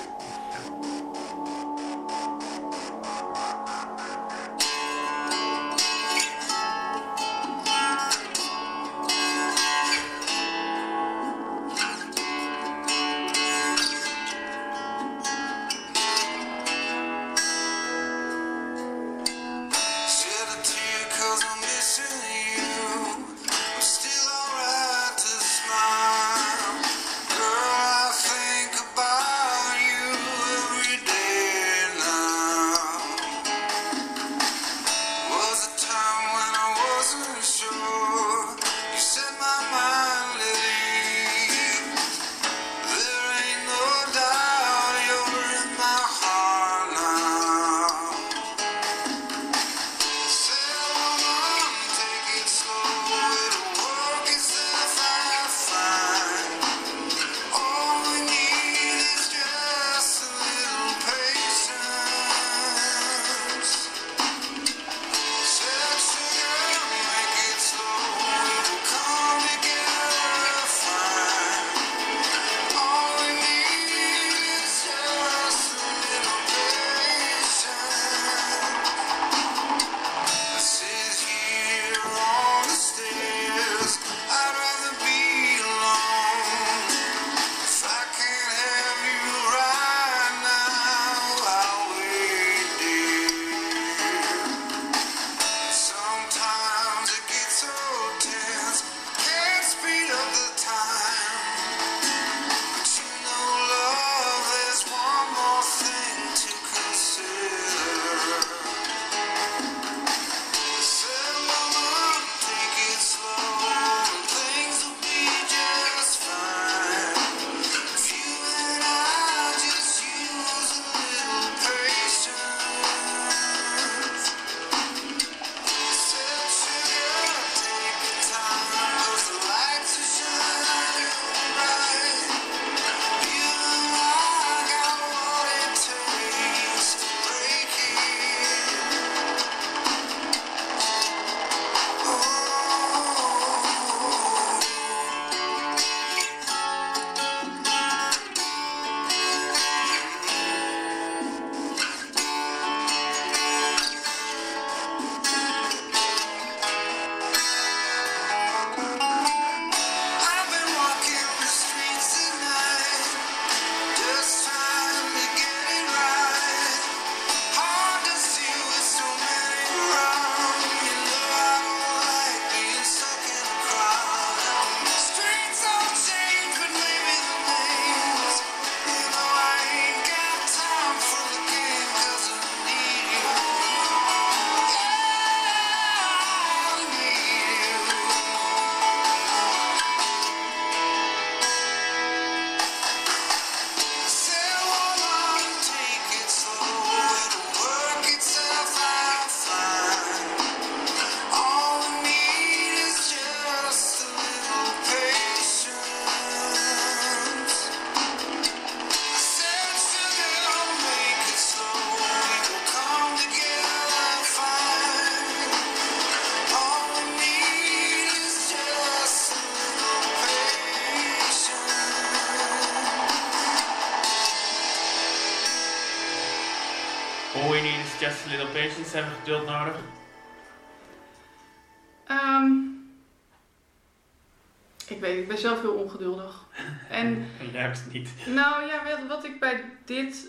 Niet. nou ja, wat, wat ik bij dit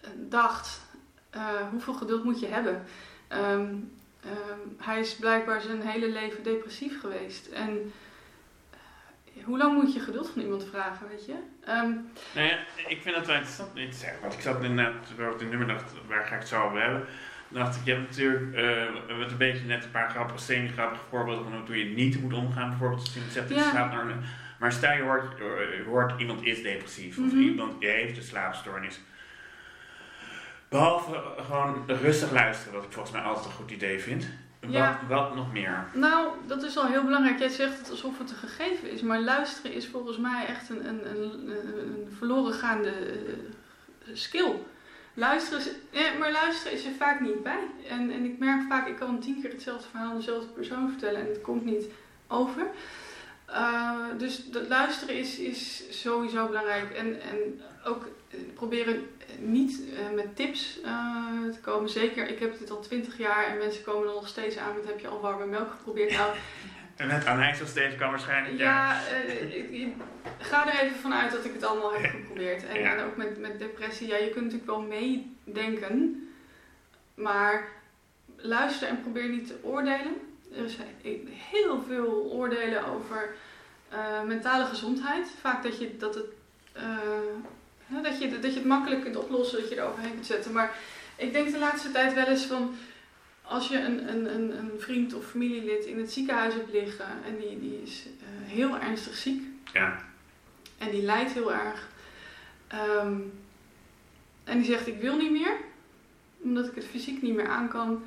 eh, dacht, eh, hoeveel geduld moet je hebben? Ehm, ehm, hij is blijkbaar zijn hele leven depressief geweest. En eh, hoe lang moet je geduld van iemand vragen, weet je? Ehm, Nou ja, ik vind dat wel interessant te zeggen. Want ik zat inderdaad, terwijl ik de nummer dacht, waar ga ik het zo over hebben? Dacht ik, je hebt natuurlijk, we hebben een beetje net een paar grappige, semi-grappige voorbeelden van hoe je niet moet omgaan. Bijvoorbeeld als je zegt dat je Ja. Maar stel je hoort, je hoort iemand is depressief of Mhm. iemand heeft een slaapstoornis. Behalve gewoon rustig luisteren, wat ik volgens mij altijd een goed idee vind. Ja. Wat, wat nog meer? Nou, dat is al heel belangrijk. Jij zegt het alsof het een gegeven is, maar luisteren is volgens mij echt een, een, een, een verloren gaande eh, skill. Luisteren is, ja, maar luisteren is er vaak niet bij. En, en ik merk vaak, ik kan tien keer hetzelfde verhaal aan dezelfde persoon vertellen en het komt niet over. Uh, dus luisteren is, is sowieso belangrijk. En, en ook eh, proberen niet uh, met tips uh, te komen. Zeker, ik heb dit al twintig jaar en mensen komen er nog steeds aan met heb je al warme melk geprobeerd. Nou, En net aan IJsselsteven kan waarschijnlijk. Ja, ja ik, ik, ga er even vanuit dat ik het allemaal heb geprobeerd. En, Ja. en ook met, met depressie, ja, je kunt natuurlijk wel meedenken, maar luister en probeer niet te oordelen. Er zijn heel veel oordelen over uh, mentale gezondheid. Vaak dat je, dat, het, uh, dat, je, dat je het makkelijk kunt oplossen, dat je er overheen kunt zetten. Maar ik denk de laatste tijd wel eens van als je een, een, een, een vriend of familielid in het ziekenhuis hebt liggen en die, die is uh, heel ernstig ziek Ja. en die lijdt heel erg um, en die zegt ik wil niet meer omdat ik het fysiek niet meer aan kan,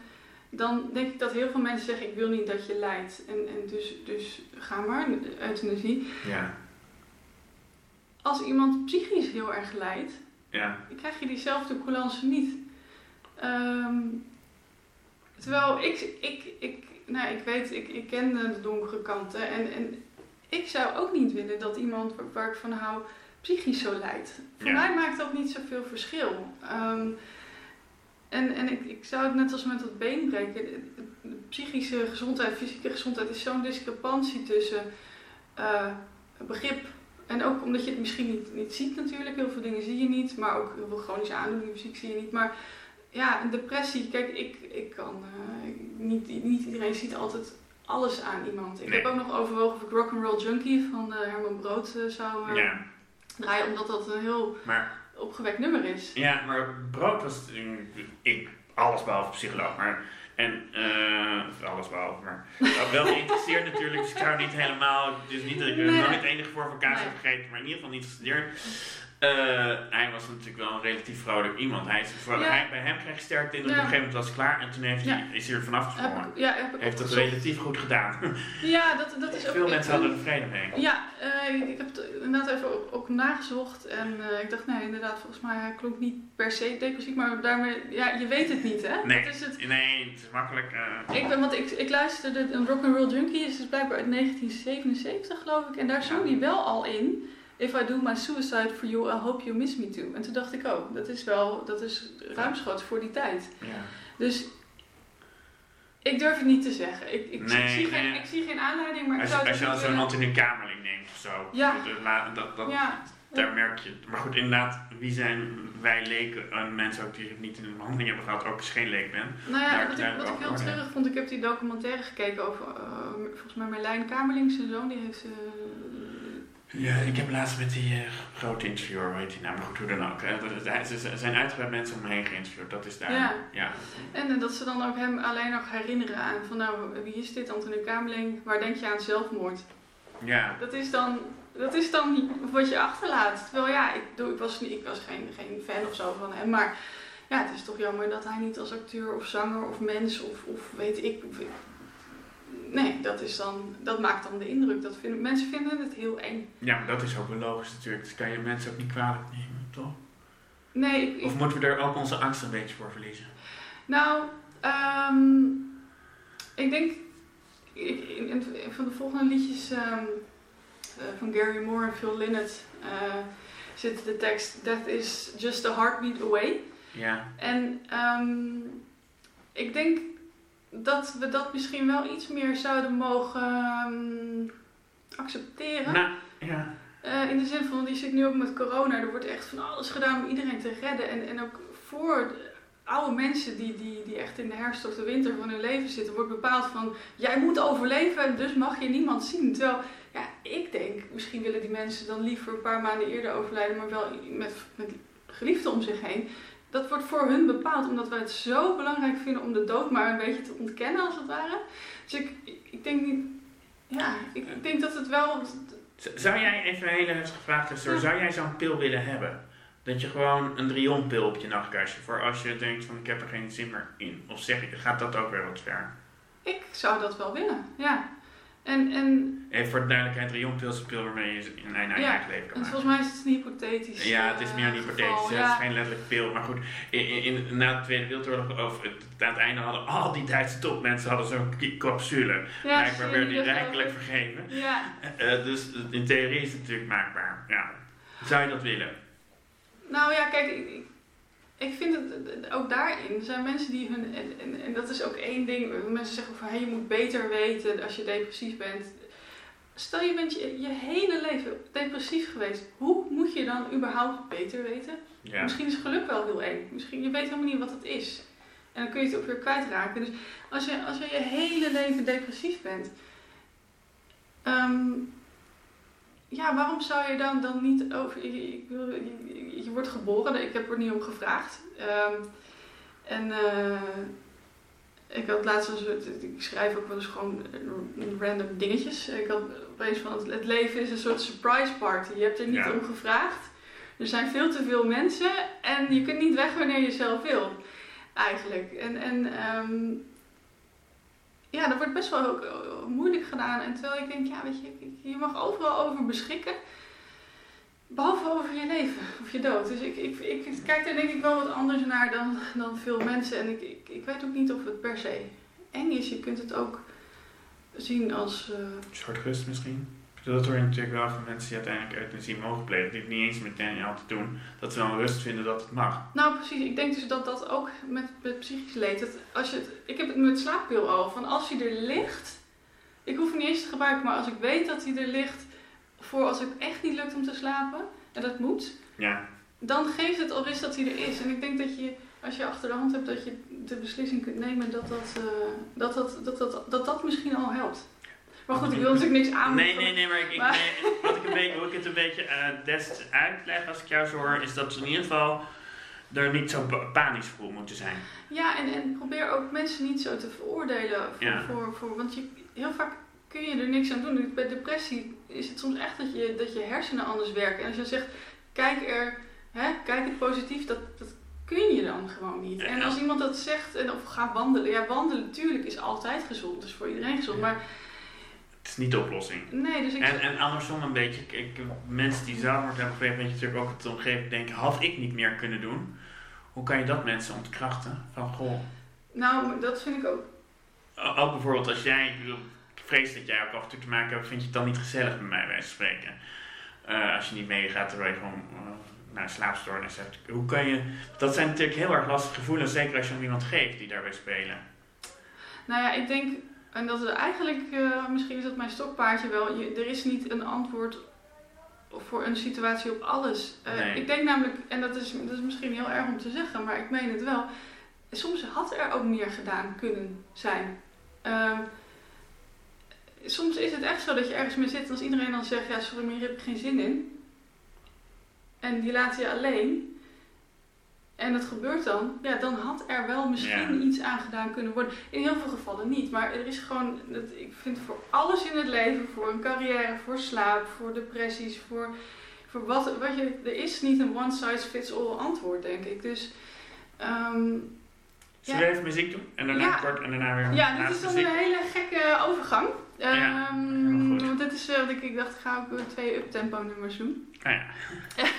dan denk ik dat heel veel mensen zeggen ik wil niet dat je lijdt en, en dus, dus ga maar, euthanasie. Ja. Als iemand psychisch heel erg lijdt, Ja. dan krijg je diezelfde coulance niet. Um, Terwijl ik, ik, ik, nou, ik weet, ik, ik ken de donkere kanten. En, en ik zou ook niet willen dat iemand waar, waar ik van hou psychisch zo lijdt. Voor Ja. mij maakt dat niet zoveel verschil. Um, en en ik, ik zou het net als met dat been breken. Psychische gezondheid, fysieke gezondheid is zo'n discrepantie tussen uh, begrip. En ook omdat je het misschien niet, niet ziet natuurlijk. Heel veel dingen zie je niet. Maar ook heel veel chronische aandoeningen zie je niet. Maar ja, een depressie, kijk, ik, ik kan, uh, niet, niet iedereen ziet altijd alles aan iemand. Ik Nee. heb ook nog overwogen of ik Rock'n'Roll Junkie van uh, Herman Brood uh, zou Ja. draaien, omdat dat een heel Maar, opgewekt nummer is. ja, maar brood was. Ik, alles behalve psycholoog, maar. En, uh, alles behalve, maar. wel geïnteresseerd natuurlijk, dus ik zou niet helemaal. Dus niet dat ik Nee. nog niet het enige voor van kaas Nee. heb gegeten, maar in ieder geval niet gestudeerd. Uh, hij was natuurlijk wel een relatief vrolijk iemand. Hij is, voor, Ja. hij, bij hem kreeg je sterk de indruk, Ja. op een gegeven moment was het klaar en toen heeft hij, Ja. is hij er vanaf gesprongen. ja, heb ik Heeft dat relatief goed gedaan. Ja, dat, dat is ook... Veel mensen hadden er vrede mee. Ja, eh, ik heb het inderdaad even ook, ook nagezocht en eh, ik dacht, nee, inderdaad, volgens mij hij klonk niet per se depressief, maar daarmee, ja, je weet het niet, hè? Nee. Dat is het. Nee, het is makkelijk. eh, Ik, ben, want ik, ik luisterde, een Rock'n'Roll Junkie is dus blijkbaar uit 1977, geloof ik, en daar zong hij wel al in. If I do my suicide for you, I hope you miss me too. En toen dacht ik ook, dat is wel, dat is ruimschoots voor die tijd. ja. Dus ik durf het niet te zeggen. Ik, ik, Nee, zie, geen, ik zie geen aanleiding, maar Als ik zou als je niet zo'n. Anthony Kamerling denkt of zo. Ja. Dat, dat, Ja, Daar merk je. Maar goed, inderdaad, wie zijn wij leken? En mensen ook die het niet in de behandeling hebben gehad, ook als je geen leek bent. Nou ja, wat ik, wat ik heel treurig vond, ik heb die documentaire gekeken over, eh, volgens mij Merlijn Kamerling, zijn zoon, die heeft... eh, Ja, ik heb laatst met die eh, grote interviewer, weet je nou, maar goed, hoe dan ook. Ze zijn uitgebreid mensen om me heen geïnterviewd, dat is daar. Ja. ja. en eh, dat ze dan ook hem alleen nog herinneren aan van nou, wie is dit, Anthony Kamerling, waar denk je aan zelfmoord? Ja. Dat is dan, dat is dan wat je achterlaat. Terwijl ja, ik, bedoel, ik was, niet- ik was geen, geen fan of zo van hem, maar ja, het is toch jammer dat hij niet als acteur of zanger of mens of, of weet ik... Nee, dat, is dan, dat maakt dan de indruk. Dat vinden, mensen vinden het heel eng. ja, maar dat is ook wel logisch natuurlijk. Dat kan je mensen ook niet kwalijk nemen, toch? Nee, ik, Of moeten we er ook onze angst een beetje voor verliezen? Nou, ehm, ik denk ik- in, van de volgende liedjes ehm, eh, van Gary Moore en Phil Lynott eh, zit de tekst Death is just a heartbeat away. Ja. En ehm, ik denk dat we dat misschien wel iets meer zouden mogen ehm, accepteren. Nou, ja. Eh, in de zin van, je zit nu ook met corona, er wordt echt van alles gedaan om iedereen te redden. En, en ook voor de oude mensen die, die, die echt in de herfst of de winter van hun leven zitten, wordt bepaald van, jij moet overleven en dus mag je niemand zien. Terwijl, ja, ik denk, misschien willen die mensen dan liever een paar maanden eerder overlijden, maar wel met, met geliefden om zich heen. Dat wordt voor hun bepaald, omdat wij het zo belangrijk vinden om de dood maar een beetje te ontkennen, als het ware. Dus ik, ik denk niet, ja, ik, ik denk dat het wel, Zou jij, even een hele heftige vraag tussendoor, Ja. zou jij zo'n pil willen hebben? Dat je gewoon een drionpil op je nachtkastje, voor als je denkt van ik heb er geen zin meer in. Of zeg je, gaat dat ook weer wat ver? Ik zou dat wel willen, ja. En, en, Even voor de duidelijkheid, een pil waarmee je in een eigen Ja, leven kan en maken. volgens mij is het een hypothetisch Ja, het is meer een eh, hypothetisch, het is geen letterlijk pil. Maar goed, in, in, na de Tweede Wereldoorlog, of het, aan het einde hadden al die Duitse topmensen hadden zo'n capsule. Ja, Blijkbaar werden die rijkelijk vergeven. Ja, Eh, dus in theorie is het natuurlijk maakbaar. Ja. Zou je dat willen? nou ja, kijk, ik, ik- vind het ook daarin. Er zijn mensen die hun. En, en, en dat is ook één ding. Mensen zeggen van hey, je moet beter weten als je depressief bent. Stel je bent je, je hele leven depressief geweest. Hoe moet je dan überhaupt beter weten? Ja. Misschien is geluk wel heel eng. Misschien je weet helemaal niet wat het is. En dan kun je het ook weer kwijtraken. Dus als je, als je je hele leven depressief bent. ehm, ja, waarom zou je dan, dan niet over. Je, ik wil- je, je wordt geboren, ik heb er niet om gevraagd. Ehm, en eh, ik had laatst een soort. Ik schrijf ook wel eens gewoon random dingetjes. Ik had opeens van het, het leven is een soort surprise party. Je hebt er niet Ja. om gevraagd. Er zijn veel te veel mensen en je kunt niet weg wanneer je zelf wil. Eigenlijk. En, en ehm, ja, dat wordt best wel ook, eh, moeilijk gedaan. En terwijl ik denk, ja, weet je, je mag overal over beschikken. Behalve over je leven of je dood. Dus ik, ik, ik kijk daar denk ik wel wat anders naar dan, dan veel mensen. En ik, ik, ik weet ook niet of het per se eng is. Je kunt het ook zien als... eh, Een soort rust misschien. Dat hoor je natuurlijk wel van mensen die uiteindelijk euthanasie mogen plegen. Die het niet eens meteen altijd doen. Dat ze wel rust vinden dat het mag. Nou, precies. Ik denk dus dat dat ook met, met psychisch leed. Dat als je het, ik heb het met slaappil al. Van als hij er ligt. Ik hoef hem niet eens te gebruiken, maar als ik weet dat hij er ligt. Voor als het echt niet lukt om te slapen. En dat moet. Ja. Dan geeft het al rust dat hij er is. En ik denk dat je, als je achter de hand hebt, dat je de beslissing kunt nemen dat dat, eh, dat, dat, dat, dat, dat, dat misschien al helpt. Maar goed, ik wil natuurlijk niks aan. Nee, nee, nee, maar, ik, ik, Maar- nee, wat ik een beetje, hoe ik het een beetje eh des uitleg als ik jou zo hoor, is dat ze in ieder geval er niet zo pa- panisch voor moeten zijn. Ja, en, en probeer ook mensen niet zo te veroordelen. Voor, Ja. voor, voor, want je, heel vaak kun je er niks aan doen. Bij depressie is het soms echt dat je, dat je hersenen anders werken. En als je zegt, kijk er, hè, kijk het positief, dat, dat kun je dan gewoon niet. En als iemand dat zegt, en, of ga wandelen. Ja, wandelen natuurlijk is altijd gezond, dus voor iedereen gezond. Maar niet de oplossing. nee, dus ik... En, en andersom een beetje, ik, mensen die zelfmoord hebben gepleegd, weet je natuurlijk ook het omgeving denken, had ik niet meer kunnen doen. Hoe kan je dat mensen ontkrachten? Van goh, Nou, dat vind ik ook ook bijvoorbeeld als jij, ik bedoel, ik vrees dat jij ook af en toe te maken hebt, vind je het dan niet gezellig met mij bij spreken. Eh, als je niet meegaat terwijl je gewoon eh, naar slaapstoornis hebt. Hoe kan je, dat zijn natuurlijk heel erg lastige gevoelens, zeker als je om iemand geeft die daarbij spelen. Nou ja, ik denk, en dat is eigenlijk, eh, misschien is dat mijn stokpaardje wel, je, er is niet een antwoord voor een situatie op alles. Eh, Nee. Ik denk namelijk, en dat is, dat is misschien heel erg om te zeggen, maar ik meen het wel, soms had er ook meer gedaan kunnen zijn. Ehm, soms is het echt zo dat je ergens mee zit en als iedereen dan zegt, ja sorry, maar hier heb ik geen zin in. En die laat je alleen. En het gebeurt dan, ja, dan had er wel misschien Ja. iets aan gedaan kunnen worden. In heel veel gevallen niet, maar er is gewoon, dat, ik vind voor alles in het leven, voor een carrière, voor slaap, voor depressies, voor, voor wat, wat je, er is niet een one size fits all antwoord, denk ik. Dus, ehm, Zullen we even muziek doen? En daarna Ja. kort en daarna weer ja, dit is dan muziek. een hele gekke overgang. Ja, Ehm, goed. want dit is, eh, want ik, ik dacht, ik ga eh, twee uptempo nummers doen. Nou ja,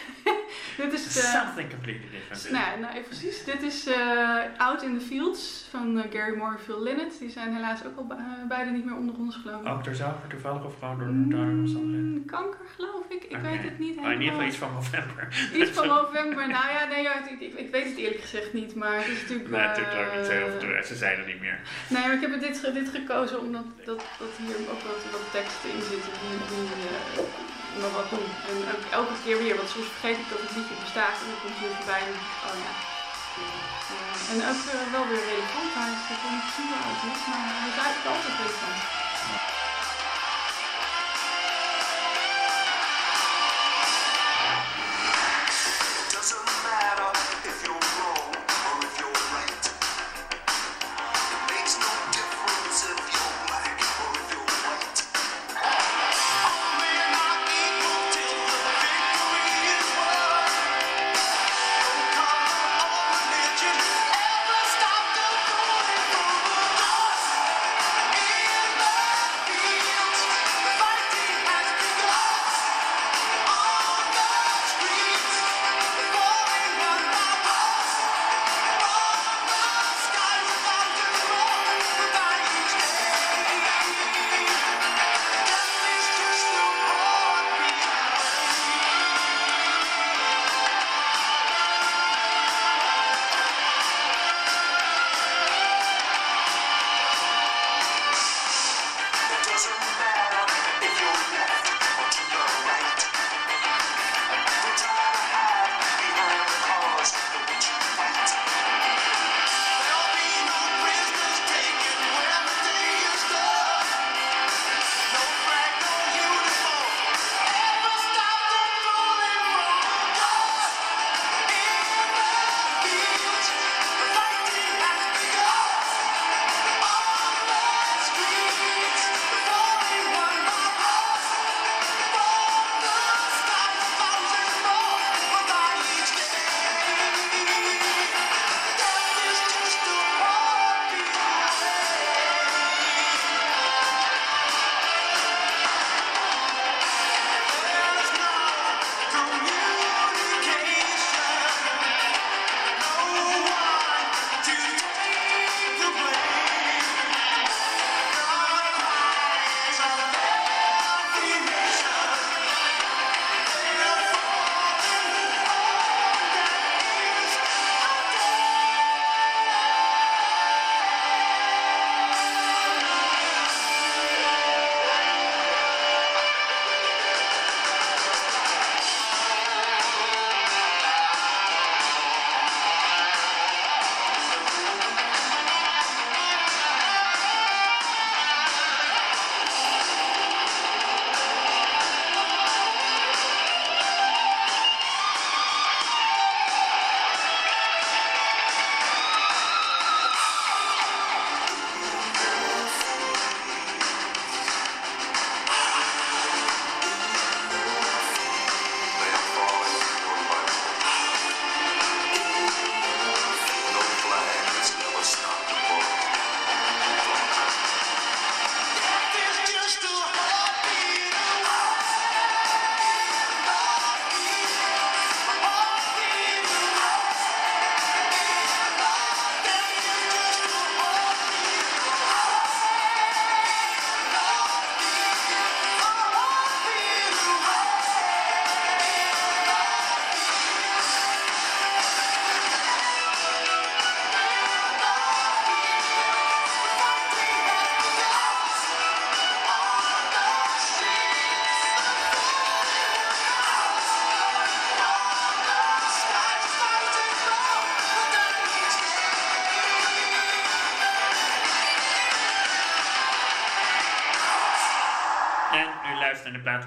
Dit is, eh, something completely different. nou, nou, precies. Dit is eh, Out in the Fields van eh, Gary Moore en Phil Lynott. Die zijn helaas ook al eh, beide niet meer onder ons geloof ik. Ook door zelf toevallig of gewoon door daar omstandigheden? Mm, kanker geloof ik. Ik weet het niet Oh, in ieder helemaal. geval iets van november. Iets van november. Nou ja, nee, ja, ik, ik, ik weet het eerlijk gezegd niet. Maar het is natuurlijk... Nee, natuurlijk ook niet heel. Ze zeiden niet meer. Nee, maar ik heb dit, dit gekozen omdat dat, dat hier ook wat, wat teksten in zitten die, die nog wat doen. En ook elke keer weer, want soms vergeet ik dat het liedje bestaat en dan komt hij weer voorbij en oh ja. Eh, en ook eh, wel weer relevant. Hij is niet super is, maar hij is eigenlijk altijd relevant.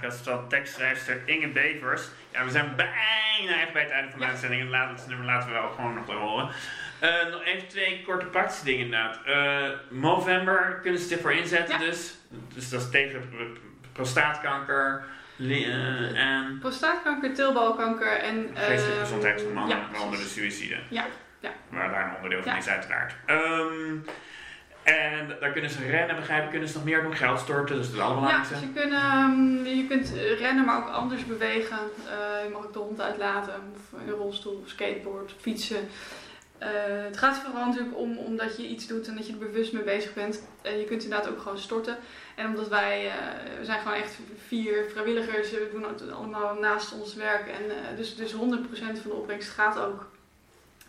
Van tekstschrijfster Inge Bevers. Ja, we zijn bijna echt bij het einde van de Ja. uitzending. Laten, het nummer laten we wel gewoon nog horen. Eh, nog even twee korte praktische dingen inderdaad. Eh Movember kunnen ze ervoor inzetten Ja. dus. Dus dat is tegen prostaatkanker eh, en Prostaatkanker, teelbalkanker en... geestelijke ehm, gezondheid van mannen, ja, waaronder de suïcide. Ja, ja. Waar daar een onderdeel van is uiteraard. Ehm, En daar kunnen ze rennen, begrijpen, kunnen ze nog meer doen, geld storten, dus dat is het Ja, dus je, kunt, ehm, je kunt eh, rennen, maar ook anders bewegen. Eh, je mag ook de hond uitlaten, of in een rolstoel, of skateboard, fietsen. Eh, het gaat vooral natuurlijk om omdat je iets doet en dat je er bewust mee bezig bent. En je kunt inderdaad ook gewoon storten. En omdat wij, eh, we zijn gewoon echt vier vrijwilligers, we doen het allemaal naast ons werk. En eh, dus, dus 100% van de opbrengst gaat ook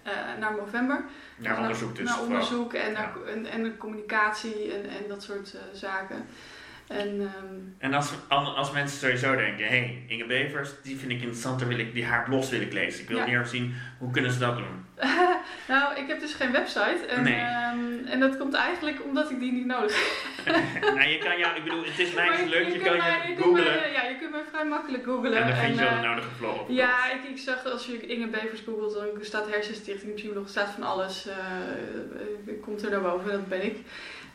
eh, naar november. Ja, onderzoek dus. Naar onderzoek en, naar, en, en communicatie en, en dat soort eh, zaken. En ehm, En als, al- als mensen sowieso denken, hé, hey, Inge Bevers, die vind ik interessant, daar wil ik, die haar blogs wil ik lezen. Ik wil Ja. meer zien, hoe kunnen ze dat doen? nou, ik heb dus geen website. En, Nee. ehm, en dat komt eigenlijk omdat ik die niet nodig heb. nou, je kan jou, ik bedoel, het is mij leuk, je kan mij- je googlen. ja, je kunt mij vrij makkelijk googlen. En dan vind je wel eh, de nodige vlog op. Ja, ik, ik zag als je Inge Bevers googelt, dan staat Hersenstichting Psycholoog, staat van alles. eh, eh, komt er naar boven, dat ben ik.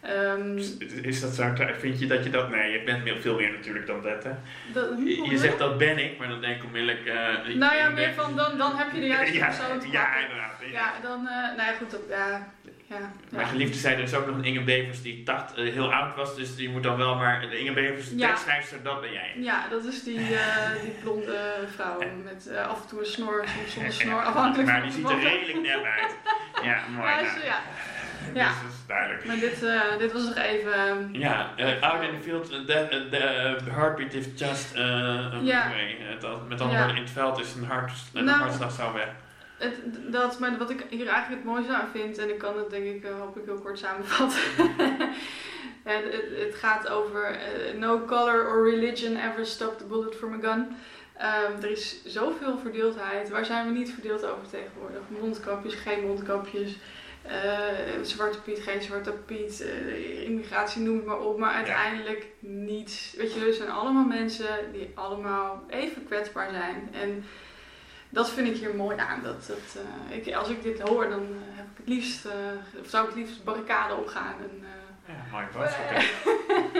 Ehm, Is- dat zo? Vind je dat je dat... Nee, je bent veel meer natuurlijk dan dat, hè? dat, Je, je zegt dat ben ik, maar dan denk ik onmiddellijk... eh, Nou ja, meer van dan, dan heb je de juiste ja, persoon te ja, inderdaad. Ja, dan, eh, nou ja, goed, dat, ja, ja, Mijn geliefde zei er is ook nog een Inge Bevers die dacht, eh, heel oud was, dus die moet dan wel maar... De Inge Bevers, de tekstschrijfster, dat ben jij. Ja, dat is die, die blonde vrouw met af en toe een snor, soms zonder snor, afhankelijk Maar van die de ziet er redelijk nep uit. Ja, mooi. Ja, nou. ja. Dat. Maar dit, eh, dit was nog even, ehm, Ja, eh, out in the field, the, uh, the heartbeat is just uh, Ja. al- met andere Ja. woorden, in het veld is een, hart, een Nou. hartslag zo weg. het, dat, maar wat ik hier eigenlijk het mooiste aan vind, en ik kan het denk ik, eh, hoop ik heel kort samenvatten. het, het, het gaat over eh, no color or religion ever stopped the bullet from a gun. Ehm, er is zoveel verdeeldheid. Waar zijn we niet verdeeld over tegenwoordig? Mondkapjes, geen mondkapjes. Eh, zwarte Piet, geen zwarte Piet. eh, immigratie, noem het maar op. Maar uiteindelijk niets. Weet je, er zijn allemaal mensen die allemaal even kwetsbaar zijn. En dat vind ik hier mooi aan. Dat, dat, eh, ik, als ik dit hoor, dan heb ik het liefst, of zou ik het liefst barricade opgaan. En, Ja, boodschap. ja.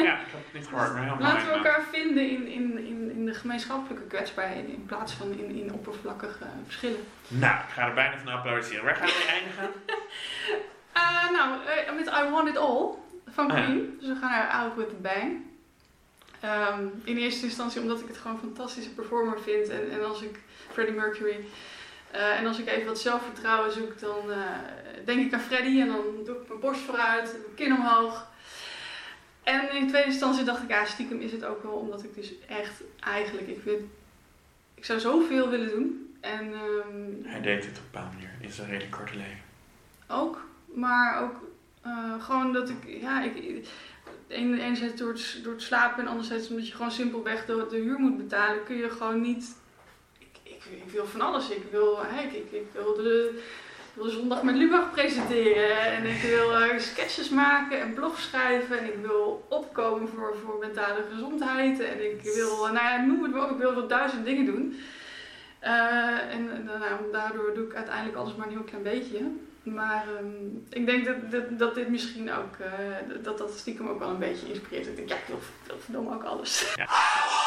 ja, ik heb het niet gehoord, maar heel mooi. Laten we nou. elkaar vinden in, in, in, in de gemeenschappelijke kwetsbaarheden in plaats van in, in oppervlakkige verschillen. Nou, ik ga er bijna van applaudisseren. Waar gaan we eindigen? Eh, nou, eh, met I Want It All van Ah. Queen. Dus we gaan er out with a bang. Ehm, in eerste instantie omdat ik het gewoon een fantastische performer vind. En, en als ik Freddie Mercury. Eh, en als ik even wat zelfvertrouwen zoek, dan eh, denk ik aan Freddie. En dan doe ik mijn borst vooruit, ik kin omhoog. En in tweede instantie dacht ik, ja, stiekem is het ook wel omdat ik dus echt eigenlijk, ik, wil, ik zou zoveel willen doen. En ehm, Hij deed het op een bepaalde manier in zijn redelijk korte leven. ook, maar ook eh, gewoon dat ik, ja, ik, enerzijds door het, door het slapen en anderzijds omdat je gewoon simpelweg de, de huur moet betalen, kun je gewoon niet. Ik, ik, wil van alles. Ik wil, ik, ik, ik wil de, wil zondag met Lubach presenteren en ik wil eh, sketches maken en blogs schrijven en ik wil opkomen voor, voor mentale gezondheid en ik wil, eh, nou ja, noem het maar op, ik wil wel duizend dingen doen. Eh, en nou, daardoor doe ik uiteindelijk alles maar een heel klein beetje. Maar ehm, ik denk dat, dat, dat dit misschien ook, dat dat stiekem ook wel een beetje inspireert. Ik denk, ja, ik wil, ik wil verdomme ook alles. Ja.